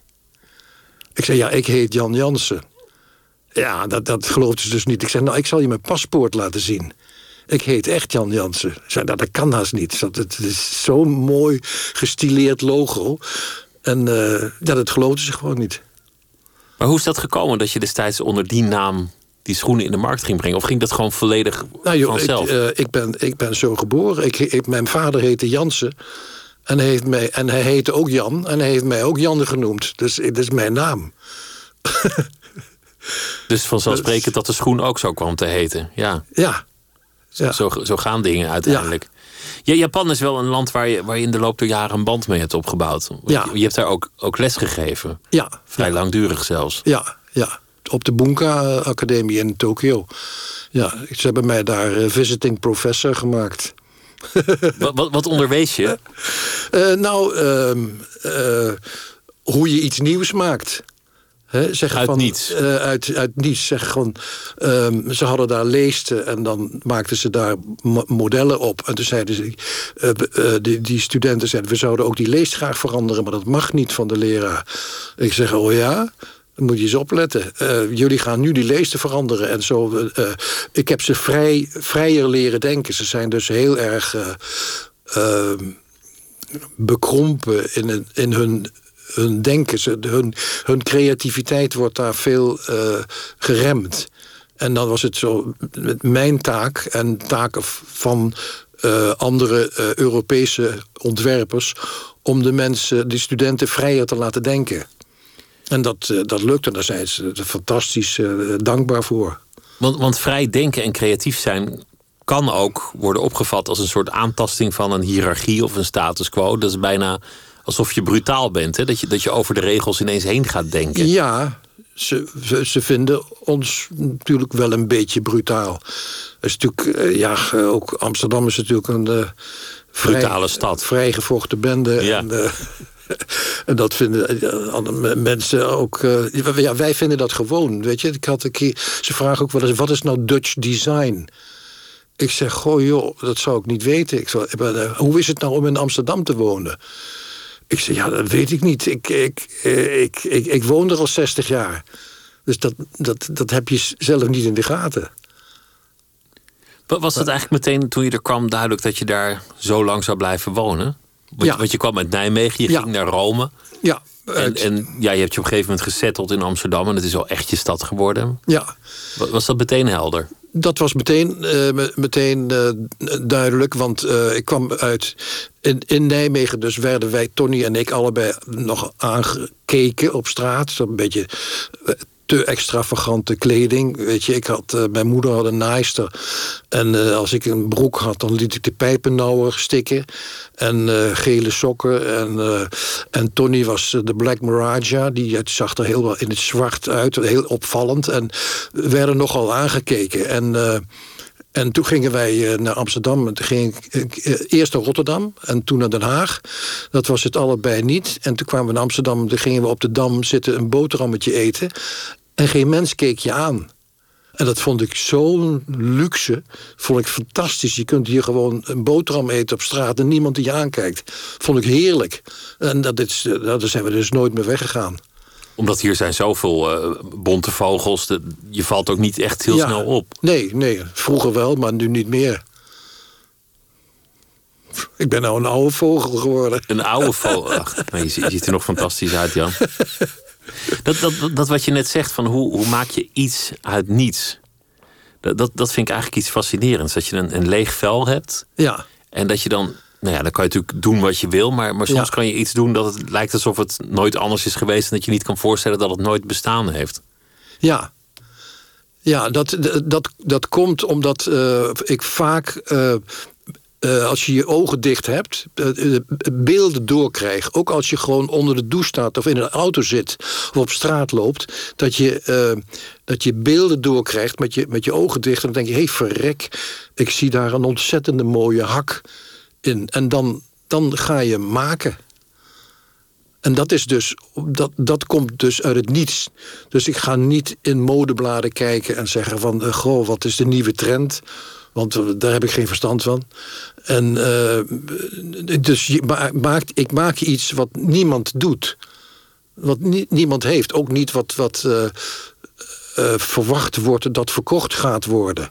Ik zei, ja, ik heet Jan Jansen. Ja, dat, dat geloofde ze dus niet. Ik zei, nou, ik zal je mijn paspoort laten zien. Ik heet echt Jan Jansen. Zei, nou, dat kan haast niet. Het is zo'n mooi gestileerd logo. En uh, ja, dat geloofden ze gewoon niet. Maar hoe is dat gekomen dat je destijds onder die naam die schoenen in de markt ging brengen? Of ging dat gewoon volledig nou, joh, vanzelf? Ik, uh, ik, ben, ik ben zo geboren. Ik, ik, mijn vader heette Jansen. En hij, heeft mij, en hij heette ook Jan. En hij heeft mij ook Jan genoemd. Dus het is mijn naam. dus vanzelfsprekend dat de schoen ook zo kwam te heten. Ja. Ja. ja. Zo, zo gaan dingen uiteindelijk. Ja. Japan is wel een land waar je, waar je in de loop der jaren een band mee hebt opgebouwd. Ja. Je, je hebt daar ook, ook les gegeven. Ja. Vrij langdurig zelfs. Ja, ja. Op de Bunka Academie in Tokio. Ja, ze hebben mij daar eh, visiting professor gemaakt. wat, wat, wat, onderwees je? Uh, nou, uh, uh, hoe je iets nieuws maakt. He, uit van, niets? Uh, uit, uit niets. Zeg gewoon, um, ze hadden daar leesten en dan maakten ze daar modellen op. En toen zeiden ze, uh, uh, die, die, studenten zeiden... we zouden ook die leest graag veranderen, maar dat mag niet van de leraar. Ik zeg, oh ja? Dan moet je eens opletten. jullie gaan nu die leesten veranderen. En zo, ik heb ze vrij, vrijer leren denken. Ze zijn dus heel erg ehm, bekrompen in, in hun hun denken, hun, hun creativiteit wordt daar veel uh, geremd. En dan was het zo met mijn taak en taken van uh, andere uh, Europese ontwerpers om de mensen, de studenten vrijer te laten denken. En dat, dat lukte, daar zijn ze fantastisch dankbaar voor. Want, want vrij denken en creatief zijn kan ook worden opgevat als een soort aantasting van een hiërarchie of een status quo. Dat is bijna alsof je brutaal bent. Hè? Dat, je, dat je over de regels ineens heen gaat denken. Ja, ze, ze vinden ons natuurlijk wel een beetje brutaal. is natuurlijk, eh, ja, ook Amsterdam is natuurlijk een uh, brutale stad. Vrijgevochten bende. Ja. En, uh, en dat vinden mensen ook. ja, wij vinden dat gewoon. Weet je, ik had een keer. Ze vragen ook wel eens: wat is nou Dutch design? Ik zeg, goh joh, dat zou ik niet weten. Ik zou, hoe is het nou om in Amsterdam te wonen? Ik zei, ja, dat weet ik niet. Ik, ik, eh, ik, ik, ik woon er al 60 jaar. Dus dat, dat, dat heb je zelf niet in de gaten. Was het eigenlijk meteen toen je er kwam duidelijk dat je daar zo lang zou blijven wonen? Want, ja. want je kwam uit Nijmegen, je ging naar Rome. Ja. En, en, ja, je hebt je op een gegeven moment gezetteld in Amsterdam en het is al echt je stad geworden. Ja. Was dat meteen helder? Dat was meteen, uh, meteen uh, duidelijk, want uh, ik kwam uit... In, in Nijmegen dus werden wij, Tony en ik, allebei nog aangekeken op straat. Een beetje te extravagante kleding. Weet je, ik had, uh, mijn moeder had een naaister. En uh, als ik een broek had, dan liet ik de pijpen nauwer stikken. En uh, gele sokken. En, en Tony was de Black Maraja. Die zag er heel in het zwart uit. Heel opvallend. En werden nogal aangekeken. En... En toen gingen wij naar Amsterdam. Toen ging ik eerst naar Rotterdam en toen naar Den Haag. Dat was het allebei niet. En toen kwamen we naar Amsterdam. Toen gingen we op de Dam zitten een boterhammetje eten. En geen mens keek je aan. En dat vond ik zo'n luxe. Vond ik fantastisch. Je kunt hier gewoon een boterham eten op straat en niemand die je aankijkt. Vond ik heerlijk. En dat is, daar zijn we dus nooit meer weggegaan. Omdat hier zijn zoveel uh, bonte vogels. De, je valt ook niet echt heel snel op. Nee, nee, vroeger wel, maar nu niet meer. Ik ben nou een oude vogel geworden. Een oude vogel? Ach, je ziet er nog fantastisch uit, Jan. Dat, dat, dat, wat je net zegt, van hoe, hoe maak je iets uit niets? Dat, dat, dat vind ik eigenlijk iets fascinerends. Dat je een, een leeg vel hebt. Ja. En dat je dan nou ja, dan kan je natuurlijk doen wat je wil, maar, maar soms kan je iets doen dat het lijkt alsof het nooit anders is geweest en dat je niet kan voorstellen dat het nooit bestaan heeft. Ja, ja dat, dat, dat komt omdat uh, ik vaak uh, uh, als je je ogen dicht hebt, uh, beelden doorkrijgt. Ook als je gewoon onder de douche staat of in een auto zit of op straat loopt. Dat je, dat je beelden doorkrijgt met je, met je ogen dicht. En dan denk je, hé hey, verrek, ik zie daar een ontzettende mooie hak in. En dan, dan ga je maken. En dat, is dus, dat, dat komt dus uit het niets. Dus ik ga niet in modebladen kijken en zeggen van... goh, wat is de nieuwe trend? Want daar heb ik geen verstand van. En uh, dus je maakt, ik maak iets wat niemand doet. Wat niemand heeft. Ook niet wat, wat uh, eh, verwacht wordt dat verkocht gaat worden.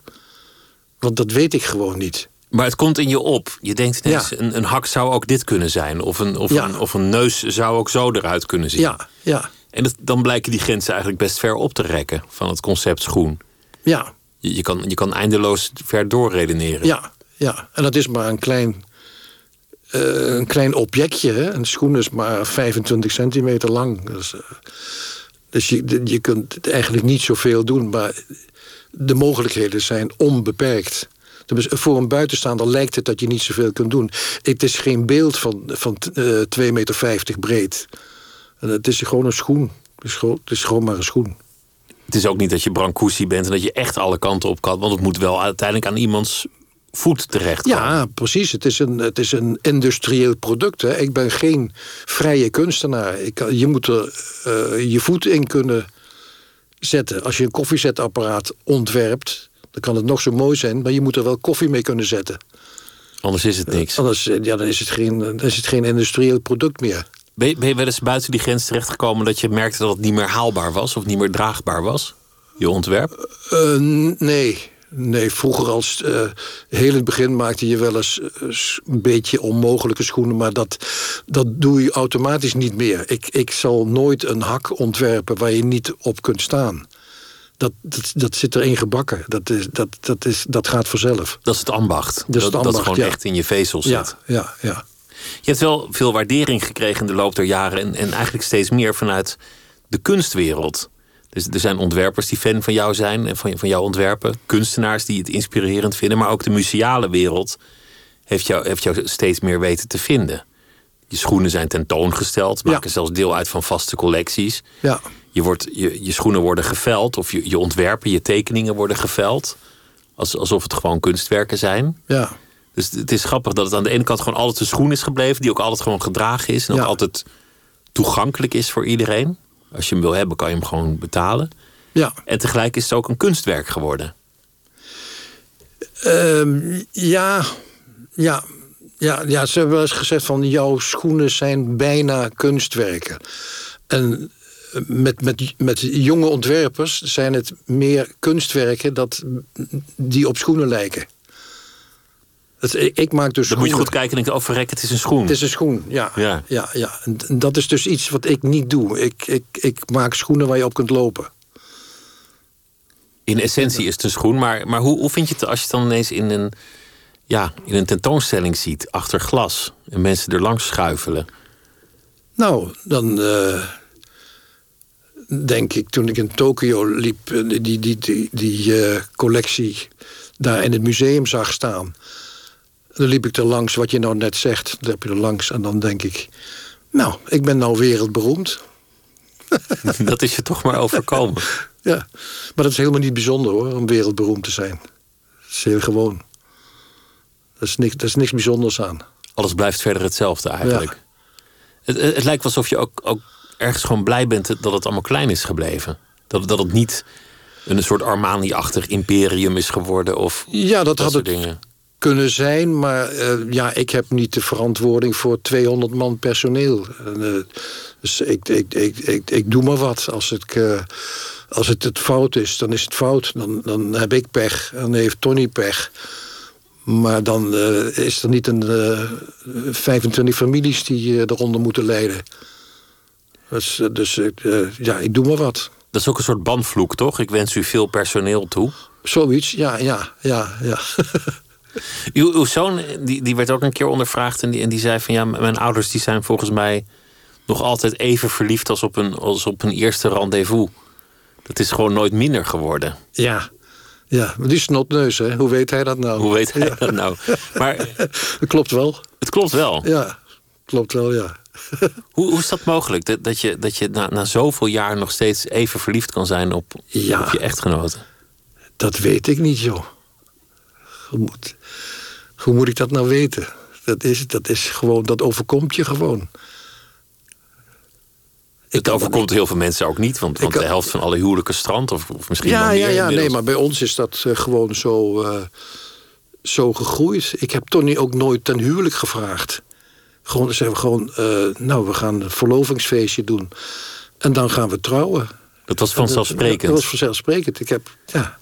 Want dat weet ik gewoon niet. Maar het komt in je op. Je denkt ineens, Ja. een, een hak zou ook dit kunnen zijn. Of een, of, Ja. een, of een neus zou ook zo eruit kunnen zien. Ja, ja, En dat, dan blijken die grenzen eigenlijk best ver op te rekken van het concept schoen. ja, Je, kan, je kan eindeloos ver doorredeneren. ja, ja. En dat is maar een klein, eh, een klein objectje. Een schoen is maar 25 centimeter lang. Dus, eh, dus je, je kunt eigenlijk niet zoveel doen. Maar de mogelijkheden zijn onbeperkt. Dus voor een buitenstaander lijkt het dat je niet zoveel kunt doen. Het is geen beeld van, van eh 2,50 meter breed. Het is gewoon een schoen. Het is gewoon maar een schoen. Het is ook niet dat je brancusi bent en dat je echt alle kanten op kan. Want het moet wel uiteindelijk aan iemands voet terechtkomen. Ja, precies. Het is een, het is een industrieel product. Hè. Ik ben geen vrije kunstenaar. Ik, je moet er eh, je voet in kunnen zetten. Als je een koffiezetapparaat ontwerpt... dan kan het nog zo mooi zijn... maar je moet er wel koffie mee kunnen zetten. Anders is het niks. Anders eh, ja, dan is, het geen, dan is het geen industrieel product meer. Ben je, ben je wel eens buiten die grens terechtgekomen dat je merkte dat het niet meer haalbaar was of niet meer draagbaar was? Je ontwerp? Eh, n- nee. Nee, vroeger als eh, heel in het begin maakte je wel eens eh, een beetje onmogelijke schoenen, maar dat, dat doe je automatisch niet meer. Ik, ik zal nooit een hak ontwerpen waar je niet op kunt staan. Dat, dat, dat zit erin gebakken. Dat, is, dat, dat, is, dat gaat vanzelf. Dat is het ambacht. Dat is het dat, ambacht, gewoon ja. echt in je vezel zit. Ja, ja, ja. Je hebt wel veel waardering gekregen in de loop der jaren. En, en eigenlijk steeds meer vanuit de kunstwereld. Dus er zijn ontwerpers die fan van jou zijn en van, van jouw ontwerpen. Kunstenaars die het inspirerend vinden. Maar ook de museale wereld heeft jou, heeft jou steeds meer weten te vinden. Je schoenen zijn tentoongesteld, Ja. maken zelfs deel uit van vaste collecties. ja. Je, wordt, je, je schoenen worden geveld, of je, je ontwerpen, je tekeningen worden geveld. Als, alsof het gewoon kunstwerken zijn. ja. Dus het is grappig dat het aan de ene kant gewoon altijd een schoen is gebleven, die ook altijd gewoon gedragen is en ook Ja. altijd toegankelijk is voor iedereen. Als je hem wil hebben, kan je hem gewoon betalen. ja. En tegelijk is het ook een kunstwerk geworden. Ehm, ja, ja, ja, ja, ze hebben wel eens gezegd van jouw schoenen zijn bijna kunstwerken. En eh, met, met, met jonge ontwerpers zijn het meer kunstwerken dat, die op schoenen lijken. Het, ik, maak dus Dan moet je goed kijken en denken, oh verrek, het is een schoen. Het is een schoen, ja. Ja. ja. ja, En dat is dus iets wat ik niet doe. Ik, ik, ik maak schoenen waar je op kunt lopen. In essentie is het een schoen, maar, maar hoe, hoe vind je het als je het dan ineens in een, ja, in een tentoonstelling ziet, achter glas, en mensen er langs schuifelen? Nou, dan eh, denk ik, toen ik in Tokio liep, eh, die, die, die, die eh, collectie daar in het museum zag staan. Dan liep ik er langs, wat je nou net zegt, daar heb je er langs. En dan denk ik, nou, ik ben nou wereldberoemd. Dat is je toch maar overkomen. Ja, maar dat is helemaal niet bijzonder hoor, om wereldberoemd te zijn. Dat is heel gewoon. Dat is niks, is niks bijzonders aan. Alles blijft verder hetzelfde eigenlijk. Het, het, het lijkt alsof je ook, ook ergens gewoon blij bent dat het allemaal klein is gebleven. Dat, dat het niet een soort Armani-achtig imperium is geworden of Ja, dat, dat had soort het dingen. Kunnen zijn, maar eh, ja, ik heb niet de verantwoording voor 200 man personeel. Eh, dus ik, ik, ik, ik, ik doe maar wat. Als het, eh, als het het fout is, dan is het fout. Dan, dan heb ik pech dan heeft Tony pech. Maar dan is er niet een eh 25 families die eronder moeten lijden. Dus, dus ja, ik doe maar wat. Dat is ook een soort banvloek, toch? Ik wens u veel personeel toe. Zoiets, ja, ja, ja, ja. Uw, uw zoon die, die werd ook een keer ondervraagd en die, en die zei van ja, mijn ouders die zijn volgens mij nog altijd even verliefd als op een, als op een eerste rendezvous. Dat is gewoon nooit minder geworden. ja. Ja, maar die snotneus, hè? Hoe weet hij dat nou? Hoe weet hij Ja. dat nou? Maar Dat klopt wel. het klopt wel. Ja, klopt wel, ja. Hoe, hoe is dat mogelijk? Dat, dat je, dat je na, na zoveel jaar nog steeds even verliefd kan zijn op, Ja. op je echtgenote? Dat weet ik niet, joh. Moet, hoe moet ik dat nou weten? Dat is, dat is gewoon, dat overkomt je gewoon. Het overkomt heel veel mensen ook niet, want, want de helft van alle huwelijken strandt, of, of misschien Ja, meer ja, ja, nee, maar bij ons is dat eh, gewoon zo, eh, zo gegroeid. Ik heb Tony ook nooit ten huwelijk gevraagd. Gewoon, ze hebben gewoon, eh, nou, we gaan een verlovingsfeestje doen. En dan gaan we trouwen. Dat was vanzelfsprekend. Dat, dat was vanzelfsprekend. Ik heb, ja.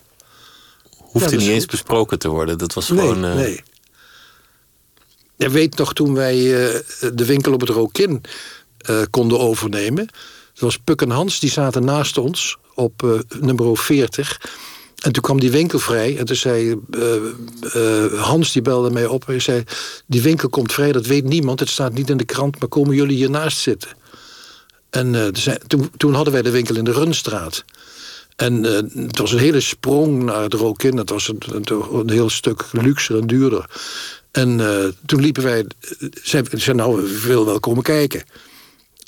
Hoefde Ja, dat niet eens goed. besproken te worden. Dat was gewoon... nee, eh, nee. Je weet nog, toen wij eh, de winkel op het Rokin eh, konden overnemen... dat was Puk en Hans, die zaten naast ons op eh, nummer 40... En toen kwam die winkel vrij. En toen zei Hans, die belde mij op. Hij zei, die winkel komt vrij, dat weet niemand. Het staat niet in de krant, maar komen jullie hiernaast zitten? En toen, toen hadden wij de winkel in de Runstraat. En het was een hele sprong naar het Rokin. Het was een, een, een heel stuk luxer en duurder. En eh, toen liepen wij... eh, Zei, nou, we willen wel komen kijken.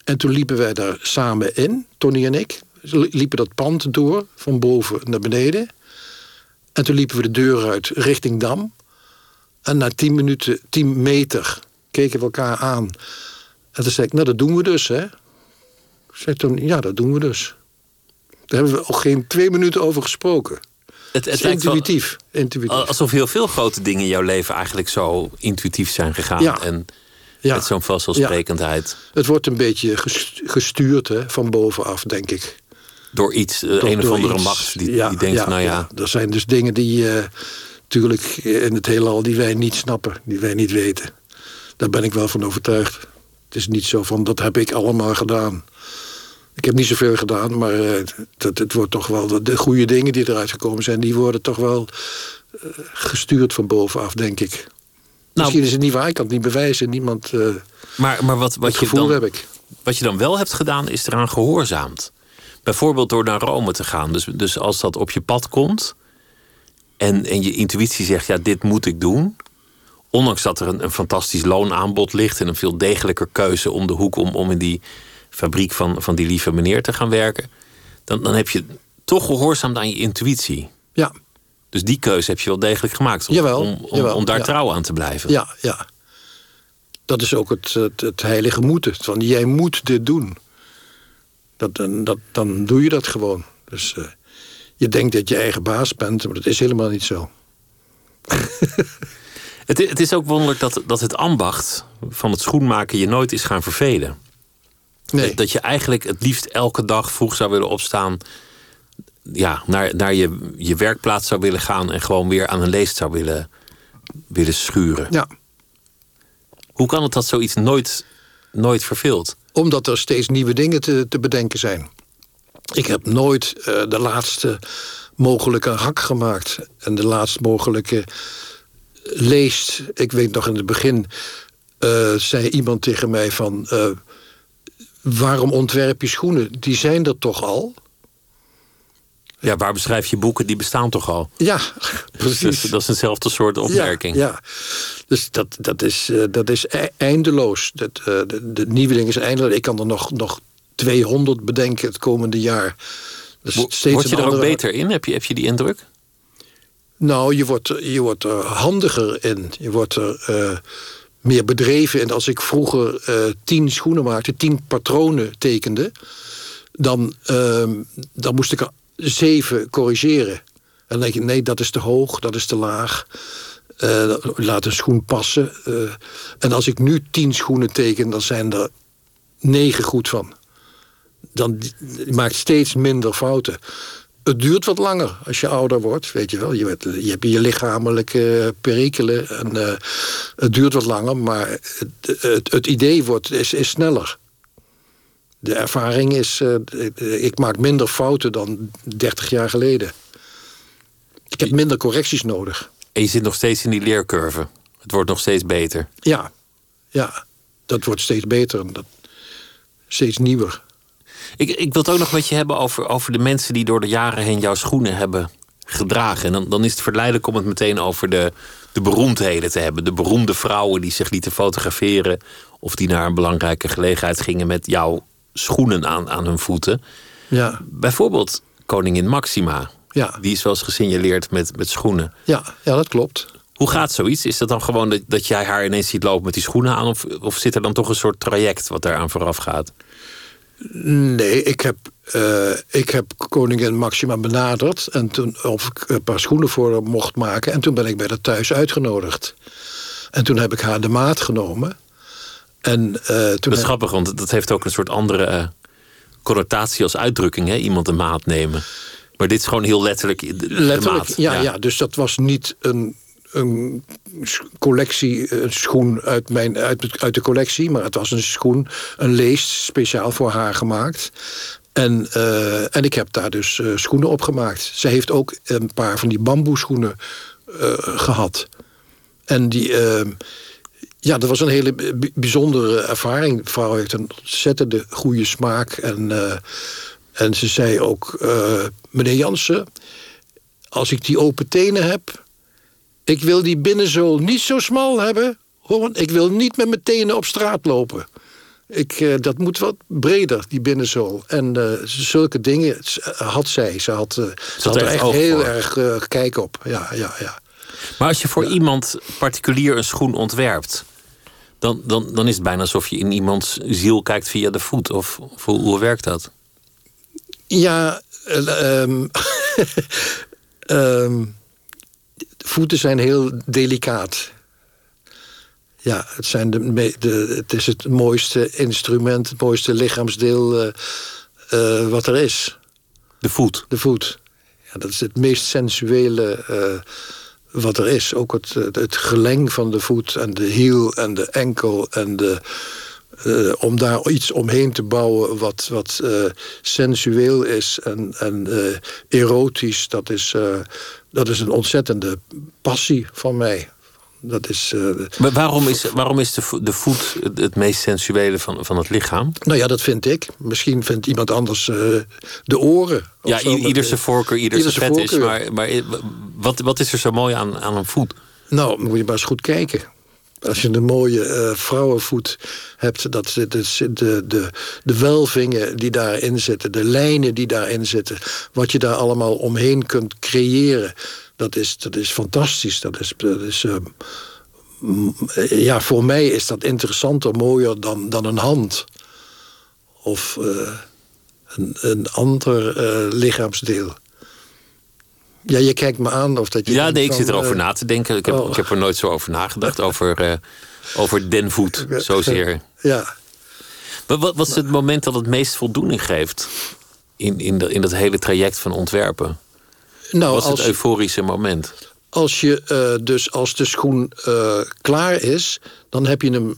En toen liepen wij daar samen in, Tony en ik. Ze liepen dat pand door, van boven naar beneden. En toen liepen we de deur uit richting Dam. En na tien minuten, tien meter, keken we elkaar aan. En toen zei ik, nou dat doen we dus, hè. Zei toen, ja, dat doen we dus. Daar hebben we al geen twee minuten over gesproken. Het, Het wel intuïtief. alsof heel veel grote dingen in jouw leven eigenlijk zo intuïtief zijn gegaan. Ja. En ja. met zo'n vanzelfsprekendheid. Het wordt een beetje ges- gestuurd hè, van bovenaf, denk ik. Door iets, eh, Door- een of andere iets. macht die, Ja, die denkt, ja, nou ja, Er zijn dus dingen die eh natuurlijk in het heelal die wij niet snappen, die wij niet weten. Daar ben ik wel van overtuigd. Het is niet zo van, dat heb ik allemaal gedaan. Ik heb niet zoveel gedaan, maar eh, dat, het wordt toch wel... De, de goede dingen die eruit gekomen zijn, die worden toch wel eh, gestuurd van bovenaf, denk ik. Nou- Misschien is het niet waar, ik kan het niet bewijzen. Niemand, eh maar, maar wat, wat, je gevoel dan, heb ik. wat je dan wel hebt gedaan, is eraan gehoorzaamd. Bijvoorbeeld door naar Rome te gaan. Dus, dus als dat op je pad komt en, en je intuïtie zegt, ja, dit moet ik doen. Ondanks dat er een, een fantastisch loonaanbod ligt en een veel degelijker keuze om de hoek om, om in die fabriek van, van die lieve meneer te gaan werken. Dan, dan heb je toch gehoorzaamd aan je intuïtie. Ja, Dus die keuze heb je wel degelijk gemaakt. Om, Jawel, om, om, jawel, om daar ja. trouw aan te blijven. Ja, ja. Dat is ook het, het, het heilige moeten. Van jij moet dit doen. Dat, dan- dat, dan doe je dat gewoon. Dus eh, je denkt dat je eigen baas bent, maar dat is helemaal niet zo. Het, het is ook wonderlijk dat, dat het ambacht van het schoenmaken je nooit is gaan vervelen. Nee, Dat je eigenlijk het liefst elke dag vroeg zou willen opstaan. Ja, naar, naar je, je werkplaats zou willen gaan en gewoon weer aan een leest zou willen, willen schuren. ja. Hoe kan het dat zoiets nooit, nooit verveelt? Omdat er steeds nieuwe dingen te, te bedenken zijn. Ik heb nooit eh, de laatste mogelijke hak gemaakt. En de laatst mogelijke leest. Ik weet nog in het begin eh, zei iemand tegen mij van... eh, waarom ontwerp je schoenen? Die zijn er toch al? Ja, waar beschrijf je boeken? Die bestaan toch al? Ja, Dus precies. dat is eenzelfde soort opmerking. Ja, ja. dus dat, dat, is, eh, dat is e- eindeloos. Dat, eh, de, de nieuwe dingen zijn eindeloos. Ik kan er nog, nog 200 bedenken het komende jaar. Dus Word je er ook andere- beter in? Heb je, heb je die indruk? Nou, je wordt, er- je wordt er handiger in. Je wordt er eh, meer bedreven in. Als ik vroeger eh, tien schoenen maakte, tien patronen tekende... dan, ehm, dan moest ik zeven corrigeren. En dan denk je, nee, dat is te hoog, dat is te laag. Eh, laat een schoen passen. Eh, en als ik nu tien schoenen teken, dan zijn er negen goed van. Dan maakt steeds minder fouten. Het duurt wat langer als je ouder wordt, weet je wel. Je, werd- je hebt je lichamelijke perikelen. En, eh, het duurt wat langer, maar het, het, het idee wordt, is, is sneller. De ervaring is, eh, ik maak minder fouten dan 30 jaar geleden. Ik heb minder correcties nodig. En je zit nog steeds in die leercurve. Het wordt nog steeds beter. Ja, ja, dat wordt steeds beter en dat, steeds nieuwer. Ik, ik wil het ook nog met je hebben over, over de mensen die door de jaren heen jouw schoenen hebben gedragen. En dan, dan is het verleidelijk om het meteen over de, de beroemdheden te hebben. De beroemde vrouwen die zich lieten fotograferen. Of die naar een belangrijke gelegenheid gingen met jouw schoenen aan, aan hun voeten. Ja, Bijvoorbeeld koningin Maxima. ja, Die is wel eens gesignaleerd met, met schoenen. ja, ja dat klopt. Hoe gaat zoiets? Is dat dan gewoon dat, dat jij haar ineens ziet lopen met die schoenen aan? Of, of zit er dan toch een soort traject wat daaraan vooraf gaat? Nee, ik heb, eh, ik heb koningin Maxima benaderd. En toen of ik een paar schoenen voor haar mocht maken. En toen ben ik bij haar thuis uitgenodigd. En toen heb ik haar de maat genomen. En eh, toen Dat is grappig, want dat heeft ook een soort andere eh, connotatie als uitdrukking, hè? iemand een maat nemen. Maar dit is gewoon heel letterlijk. De, letterlijk, maat. ja, ja. Dus dat was niet een, een collectie, een schoen uit, mijn, uit, uit de collectie, maar het was een schoen, een leest speciaal voor haar gemaakt. En, uh, en ik heb daar dus uh, schoenen op gemaakt. Ze heeft ook een paar van die bamboeschoenen uh, gehad. En die, ja, dat was een hele bijzondere ervaring. De vrouw heeft een ontzettende goede smaak. En, en ze zei ook, meneer Jansen, als ik die open tenen heb, ik wil die binnenzool niet zo smal hebben. Ik wil niet met mijn tenen op straat lopen. Ik, uh, dat moet wat breder, die binnenzool. En uh, zulke dingen had zij. Ze had, uh, ze had er echt heel erg kijk op. Ja, ja, ja. Maar als je voor ja. iemand particulier een schoen ontwerpt... Dan, dan, dan is het bijna alsof je in iemands ziel kijkt via de voet. Of, of hoe, hoe werkt dat? Ja, um, um, voeten zijn heel delicaat. Ja, het, zijn de, de, het is het mooiste instrument, het mooiste lichaamsdeel uh, uh, wat er is. De voet? De voet. Ja, dat is het meest sensuele uh, wat er is. Ook het, het, het, geleng van de voet en de hiel en de enkel en de... Uh, om daar iets omheen te bouwen wat, wat uh, sensueel is en, en uh, erotisch, dat is, dat is een ontzettende passie van mij. Dat is, maar waarom is, waarom is de, de voet het, het, meest sensuele van, van het lichaam? Nou ja, dat vind ik. Misschien vindt iemand anders de oren. Ja, ieder zijn voorkeur, ieder zijn vet is. Maar, maar wat, wat is er zo mooi aan, aan een voet? Nou, moet je maar eens goed kijken. Als je een mooie uh, vrouwenvoet hebt, dat de, de, de, de welvingen die daarin zitten, de lijnen die daarin zitten, wat je daar allemaal omheen kunt creëren, dat is, dat is fantastisch. Dat is, dat is, uh, ja, voor mij is dat interessanter, mooier dan, dan een hand. Of uh, een, een ander lichaamsdeel. Ja, je kijkt me aan of dat je. Ja, nee, ik zit erover uh, na te denken. Ik heb, oh. ik heb er nooit zo over nagedacht. over, uh, over den voet, zozeer. Ja. Maar wat, wat is het moment dat het meest voldoening geeft in, in, de, in dat hele traject van ontwerpen? Nou, wat is als, het euforische moment? Als je uh, dus als de schoen klaar is, dan heb je hem,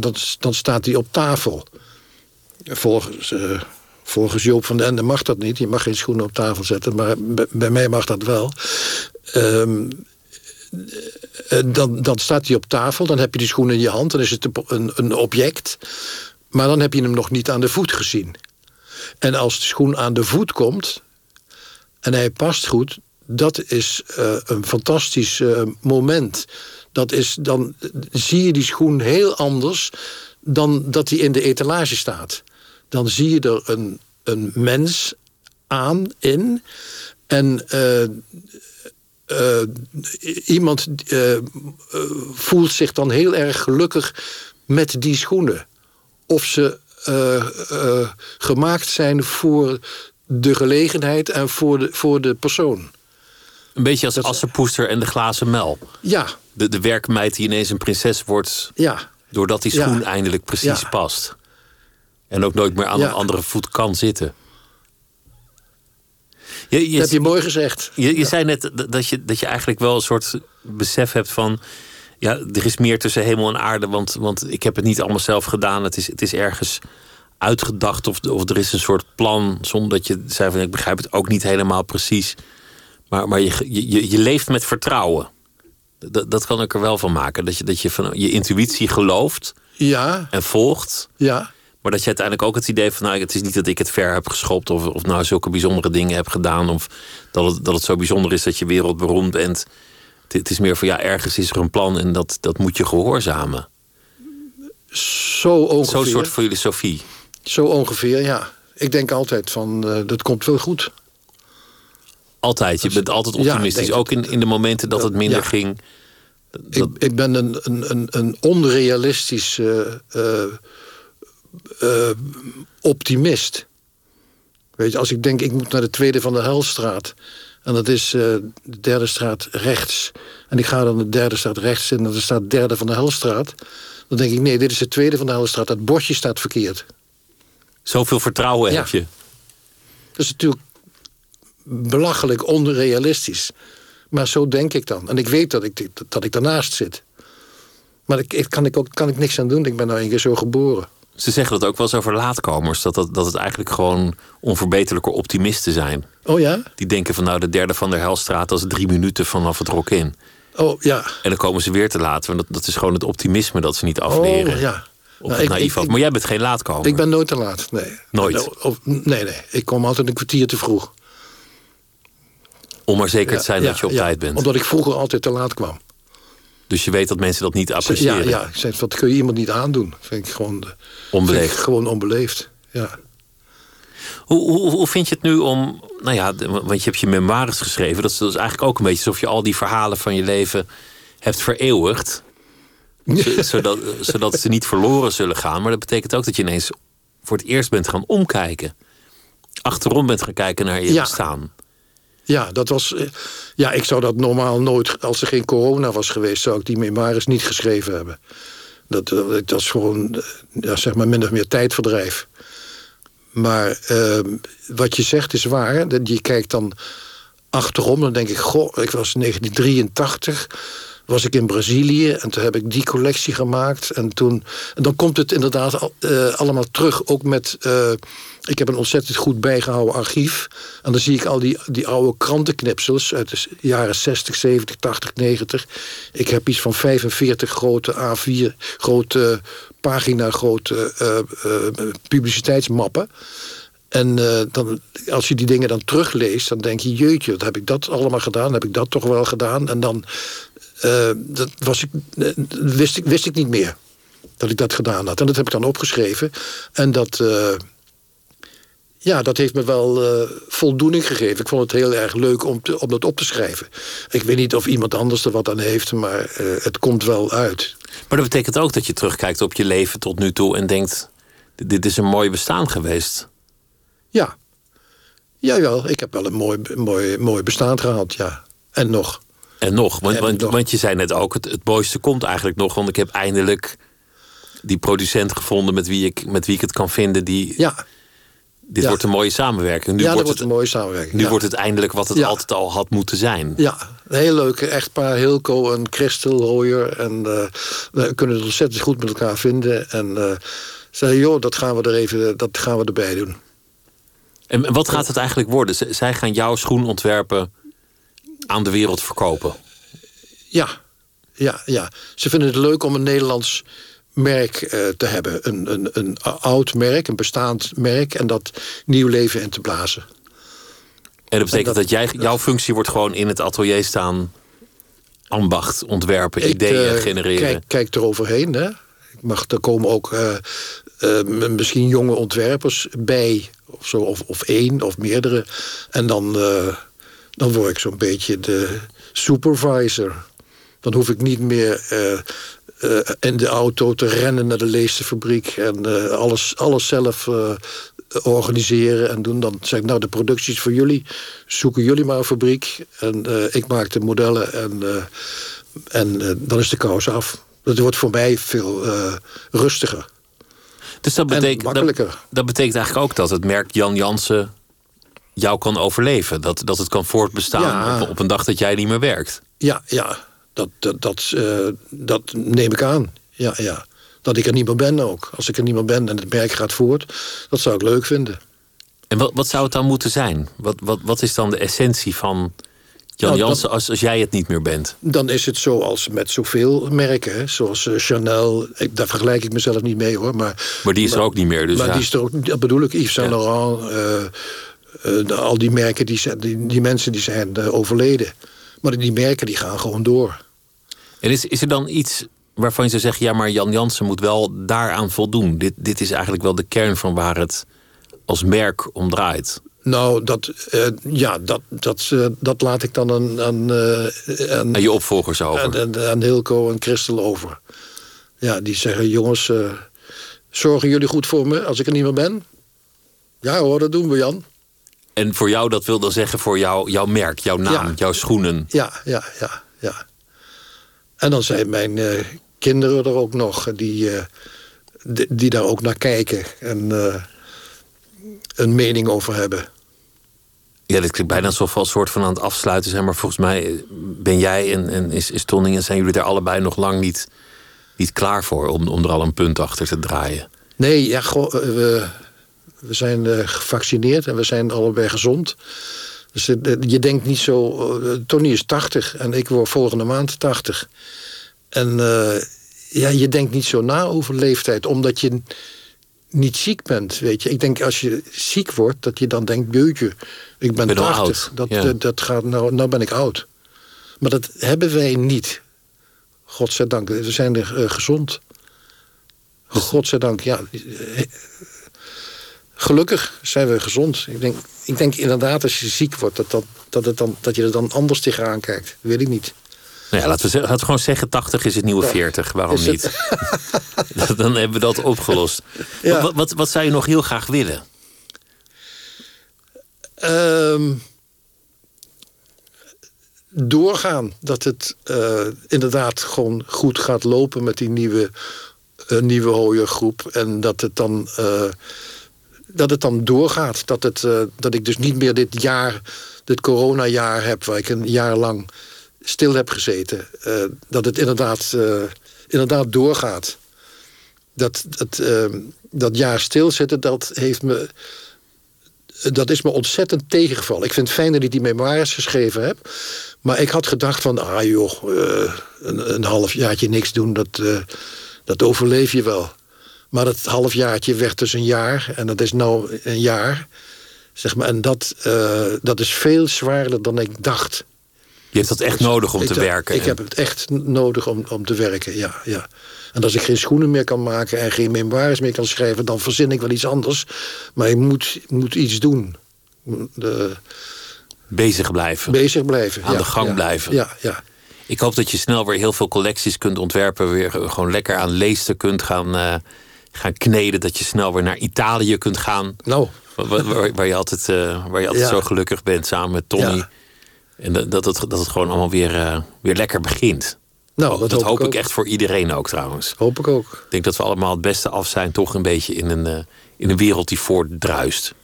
dan, dan staat hij op tafel. Volgens Volgens Joop van den Ende mag dat niet. Je mag geen schoenen op tafel zetten, maar bij mij mag dat wel. Um, dan, dan staat hij op tafel, dan heb je die schoen in je hand... dan is het een, een object, maar dan heb je hem nog niet aan de voet gezien. En als de schoen aan de voet komt en hij past goed... dat is uh, een fantastisch uh, moment. Dat is, dan zie je die schoen heel anders dan dat hij in de etalage staat dan zie je er een, een mens aan in. En uh, uh, iemand uh, voelt zich dan heel erg gelukkig met die schoenen. Of ze gemaakt zijn voor de gelegenheid en voor de, voor de persoon. Een beetje als Assepoester en de glazen mel. Ja. De, de werkmeid die ineens een prinses wordt... Ja. doordat die schoen ja. eindelijk precies ja. past. En ook nooit meer aan ja. een andere voet kan zitten. Je, je, dat heb je mooi gezegd. Je, je ja. zei net dat je, dat je eigenlijk wel een soort besef hebt van... ja, er is meer tussen hemel en aarde... want, want ik heb het niet allemaal zelf gedaan. Het is, het is ergens uitgedacht of, of er is een soort plan... zonder dat je zei van ik begrijp het ook niet helemaal precies. Maar, maar je, je, je leeft met vertrouwen. Dat, dat kan ik er wel van maken. Dat je, dat je van je intuïtie gelooft ja. en volgt... Ja. Maar dat je uiteindelijk ook het idee van, nou, het is niet dat ik het ver heb geschopt of, of nou zulke bijzondere dingen heb gedaan. Of dat het, dat het zo bijzonder is dat je wereldberoemd bent. Het, het is meer van, ja, ergens is er een plan en dat, dat moet je gehoorzamen. Zo ongeveer. Zo'n soort filosofie. Zo ongeveer, ja. Ik denk altijd van, uh, dat komt wel goed. Altijd, je bent altijd optimistisch. Ja, ook in, in de momenten dat het minder ja. ging. Dat... Ik, ik ben een, een, een onrealistisch... Uh, uh, uh, optimist. Weet je, als ik denk, ik moet naar de tweede van de Helstraat... en dat is uh, de derde straat rechts... en ik ga dan de derde straat rechts in... en er staat derde van de Helstraat... dan denk ik, nee, dit is de tweede van de Helstraat. Dat bordje staat verkeerd. Zoveel vertrouwen Ja. heb je. Dat is natuurlijk belachelijk onrealistisch. Maar zo denk ik dan. En ik weet dat ik, dat ik daarnaast zit. Maar ik, ik kan ik ook kan ik niks aan doen. Ik ben nou een keer zo geboren. Ze zeggen dat ook wel eens over laatkomers. Dat, dat, dat het eigenlijk gewoon onverbeterlijke optimisten zijn. Oh ja? Die denken van nou, de derde van der Helstraat... dat is drie minuten vanaf het rock in. Oh ja. En dan komen ze weer te laat. Want dat, dat is gewoon het optimisme dat ze niet afleren. Oh ja. Op Nou, het ik- naïef ik-. Maar jij bent geen laatkomer. Ik ben nooit te laat. Nee. Nooit? Of, nee, nee. Ik kom altijd een kwartier te vroeg. Om maar zeker te zijn Ja, dat je op ja, tijd bent. Omdat ik vroeger altijd te laat kwam. Dus je weet dat mensen dat niet Ja, appreciëren. ja. Ik zei, wat kun je iemand niet aandoen? Vind ik gewoon, Onbeleefd. vind ik gewoon onbeleefd. Ja. Hoe, hoe, hoe vind je het nu om... Nou ja, want je hebt je memoires geschreven. Dat is, dat is eigenlijk ook een beetje alsof je al die verhalen van je leven hebt vereeuwigd. Zo- zodat, zodat ze niet verloren zullen gaan. Maar dat betekent ook dat je ineens voor het eerst bent gaan omkijken. Achterom bent gaan kijken naar je Ja. bestaan. Ja, dat was. eh, Ja, ik zou dat normaal nooit. Als er geen corona was geweest, zou ik die memoires niet geschreven hebben. Dat, eh, dat was gewoon, eh, ja, zeg maar, min of meer tijdverdrijf. Maar ehm, wat je zegt is waar. Je kijkt dan achterom, dan denk ik, goh, ik was in 1983 was ik in Brazilië en toen heb ik die collectie gemaakt. En, toen, en dan komt het inderdaad eh, allemaal terug. Ook met, eh, ik heb een ontzettend goed bijgehouden archief. En dan zie ik al die, die oude krantenknipsels uit de jaren 60, 70, 80, 90. Ik heb iets van 45 grote A4, grote pagina, grote eh, publiciteitsmappen. En dan, als je die dingen dan terugleest, dan denk je... jeetje, wat heb ik dat allemaal gedaan? Heb ik dat toch wel gedaan? En dan eh, dat was ik, eh, wist, ik, wist ik niet meer dat ik dat gedaan had. En dat heb ik dan opgeschreven. En dat, eh, ja, dat heeft me wel voldoening gegeven. Ik vond het heel erg leuk om, te, om dat op te schrijven. Ik weet niet of iemand anders er wat aan heeft, maar het komt wel uit. Maar dat betekent ook dat je terugkijkt op je leven tot nu toe... en denkt, dit dit is een mooi bestaan geweest. Ja, jawel, ik heb wel een mooi, mooi, mooi bestaan gehad, ja. En nog. En nog, want, En want, nog. want je zei net ook, het, het mooiste komt eigenlijk nog... want ik heb eindelijk die producent gevonden met wie ik, met wie ik het kan vinden... die Ja, Dit Ja. wordt een mooie samenwerking. Nu, ja dat wordt, wordt het, een mooie samenwerking. nu ja. wordt het eindelijk wat het altijd al had moeten zijn. Ja, een heel leuke echtpaar, Hilco en Christel Royer. En eh, we kunnen het ontzettend goed met elkaar vinden. En eh zei, joh, dat gaan we er even dat gaan we erbij doen. En wat gaat het eigenlijk worden? Z- zij gaan jouw schoenontwerpen aan de wereld verkopen. Ja, ja, ja. Ze vinden het leuk om een Nederlands merk eh, te hebben. Een, een, een oud merk, een bestaand merk. En dat nieuw leven in te blazen. En dat betekent dat- dat, jij, jouw functie wordt gewoon in het atelier staan... ambacht, ontwerpen, Ik, ideeën eh, genereren. Kijk, kijk eroverheen. Hè. Ik mag, er komen ook eh, misschien jonge ontwerpers bij. Of, zo, of, of één of meerdere. En dan, dan word ik zo'n beetje de supervisor. Dan hoef ik niet meer eh, eh, in de auto te rennen naar de leestenfabriek. En eh, alles, alles zelf organiseren en doen. Dan zeg ik, nou de productie is voor jullie. Zoeken jullie maar een fabriek. En ik maak de modellen en... en dan is de kous af. Dat wordt voor mij veel rustiger. dus dat en betekent, makkelijker. Dat, dat betekent eigenlijk ook dat het merk Jan Jansen jou kan overleven. Dat, dat het kan voortbestaan Ja. op, op een dag dat jij niet meer werkt. Ja, ja. Dat, dat, dat, eh, dat neem ik aan. Ja, ja. Dat ik er niet meer ben ook. Als ik er niet meer ben en het merk gaat voort, dat zou ik leuk vinden. En wat, wat zou het dan moeten zijn? Wat, wat, wat is dan de essentie van Jan Nou, Jansen als, als jij het niet meer bent? Dan is het zoals met zoveel merken. Hè. Zoals eh, Chanel. Ik, daar vergelijk ik mezelf niet mee hoor. Maar, Maar die is er ook niet meer. Dus maar ja. die is er ook, dat bedoel ik, Yves Saint. Laurent. eh, de- al die merken, die, zijn, die, die mensen die zijn eh, overleden. Maar die merken die gaan gewoon door. En is, is er dan iets waarvan je zou zeggen... ja, maar Jan Jansen moet wel daaraan voldoen? Dit, dit is eigenlijk wel de kern van waar het als merk om draait. Nou, dat, eh, ja, dat, dat, eh, dat laat ik dan aan, aan, eh, aan, En je opvolgers over. aan, aan, Hilco en Christel over. Ja, die zeggen, jongens, eh, zorgen jullie goed voor me als ik er niet meer ben? Ja hoor, dat doen we, Jan. En voor jou, dat wil dan zeggen voor jou, jouw merk, jouw naam, Ja. jouw schoenen. Ja, ja, ja, ja. En dan zijn mijn eh, kinderen er ook nog, die, eh, die, die daar ook naar kijken. En eh, een mening over hebben. Ja, dit klinkt bijna alsof we een soort van aan het afsluiten zijn. Maar volgens mij ben jij en, en is, is Tonning zijn jullie er allebei nog lang niet, niet klaar voor om, om er al een punt achter te draaien. Nee, ja, goh, we, we zijn uh, gevaccineerd en we zijn allebei gezond. Dus uh, je denkt niet zo. Uh, Tony is 80 en ik word volgende maand 80. En ja, je denkt niet zo na over leeftijd, omdat je niet ziek bent, weet je. Ik denk als je ziek wordt, dat je dan denkt, beutje, ik ben, ben 80. Dat, ja. dat, dat, gaat, nou, nou ben ik oud. Maar dat hebben wij niet. Godzijdank, we zijn er uh, gezond. Godzijdank, ja. Gelukkig zijn we gezond. Ik denk, ik denk inderdaad, als je ziek wordt, dat, dat, dat, het dan, dat je er dan anders tegenaan kijkt. Dat weet ik niet. Nou ja, laten, we, laten we gewoon zeggen, 80 is het nieuwe 40. Waarom niet? Dan hebben we dat opgelost. Ja. Wat, wat, wat, zou je nog heel graag willen? Um, doorgaan. Dat het uh, inderdaad gewoon goed gaat lopen met die nieuwe, uh, nieuwe hooiergroep. En dat het dan... Uh, dat het dan doorgaat. Dat, het, dat ik dus niet meer dit jaar, dit coronajaar heb... waar ik een jaar lang stil heb gezeten. Uh, dat het inderdaad, uh, inderdaad doorgaat. Dat, dat, uh, dat jaar stilzitten, dat heeft me... Dat is me ontzettend tegengevallen. Ik vind het fijn dat ik die memoires geschreven heb. Maar ik had gedacht van, ah joh, een, een halfjaartje niks doen, dat, dat overleef je wel. Maar dat halfjaartje werd dus een jaar. En dat is nou een jaar. Zeg maar, en dat, dat is veel zwaarder dan ik dacht. Je hebt dat echt nodig om te werken. Ik heb het echt nodig om, om te werken, ja, ja. En als ik geen schoenen meer kan maken en geen memoires meer kan schrijven... dan verzin ik wel iets anders. Maar je moet, moet iets doen. De... Bezig blijven. Bezig blijven, Aan de gang blijven. Ja, ja. Ik hoop dat je snel weer heel veel collecties kunt ontwerpen. Weer gewoon lekker aan leesten kunt gaan, uh, gaan kneden. Dat je snel weer naar Italië kunt gaan. Nou. Waar, waar, waar je altijd, uh, waar je altijd zo gelukkig bent samen met Tommy. En dat, dat, het, dat het gewoon allemaal weer, uh, weer lekker begint. Nou, dat, dat hoop, ik, ik, echt voor iedereen ook trouwens. Hoop ik ook. Ik denk dat we allemaal het beste af zijn, toch een beetje in een, uh, in een wereld die voortdruist.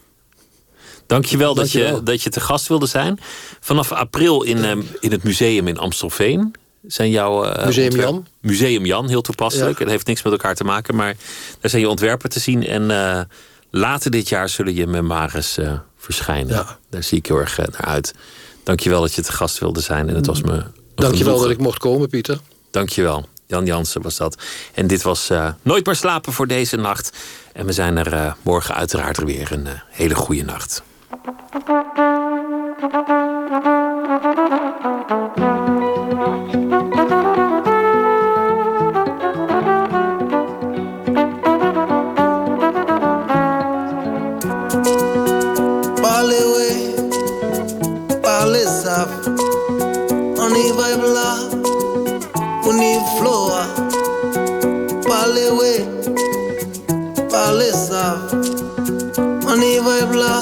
Dankjewel, dat, je, dat je te gast wilde zijn. Vanaf april in, in het museum in Amstelveen zijn jouw. Uh, museum Jan. Museum Jan, heel toepasselijk. Ja. Het heeft niks met elkaar te maken, maar daar zijn je ontwerpen te zien. En uh, later dit jaar zullen je memoires verschijnen. Ja. Daar zie ik heel erg naar uit. Dankjewel dat je te gast wilde zijn. En het was me. Dankjewel dat ik mocht komen, Pieter. Dankjewel. Jan Jansen was dat. En dit was uh, Nooit meer slapen voor deze nacht. En we zijn er uh, morgen uiteraard weer een uh, hele goede nacht. Only vibe love.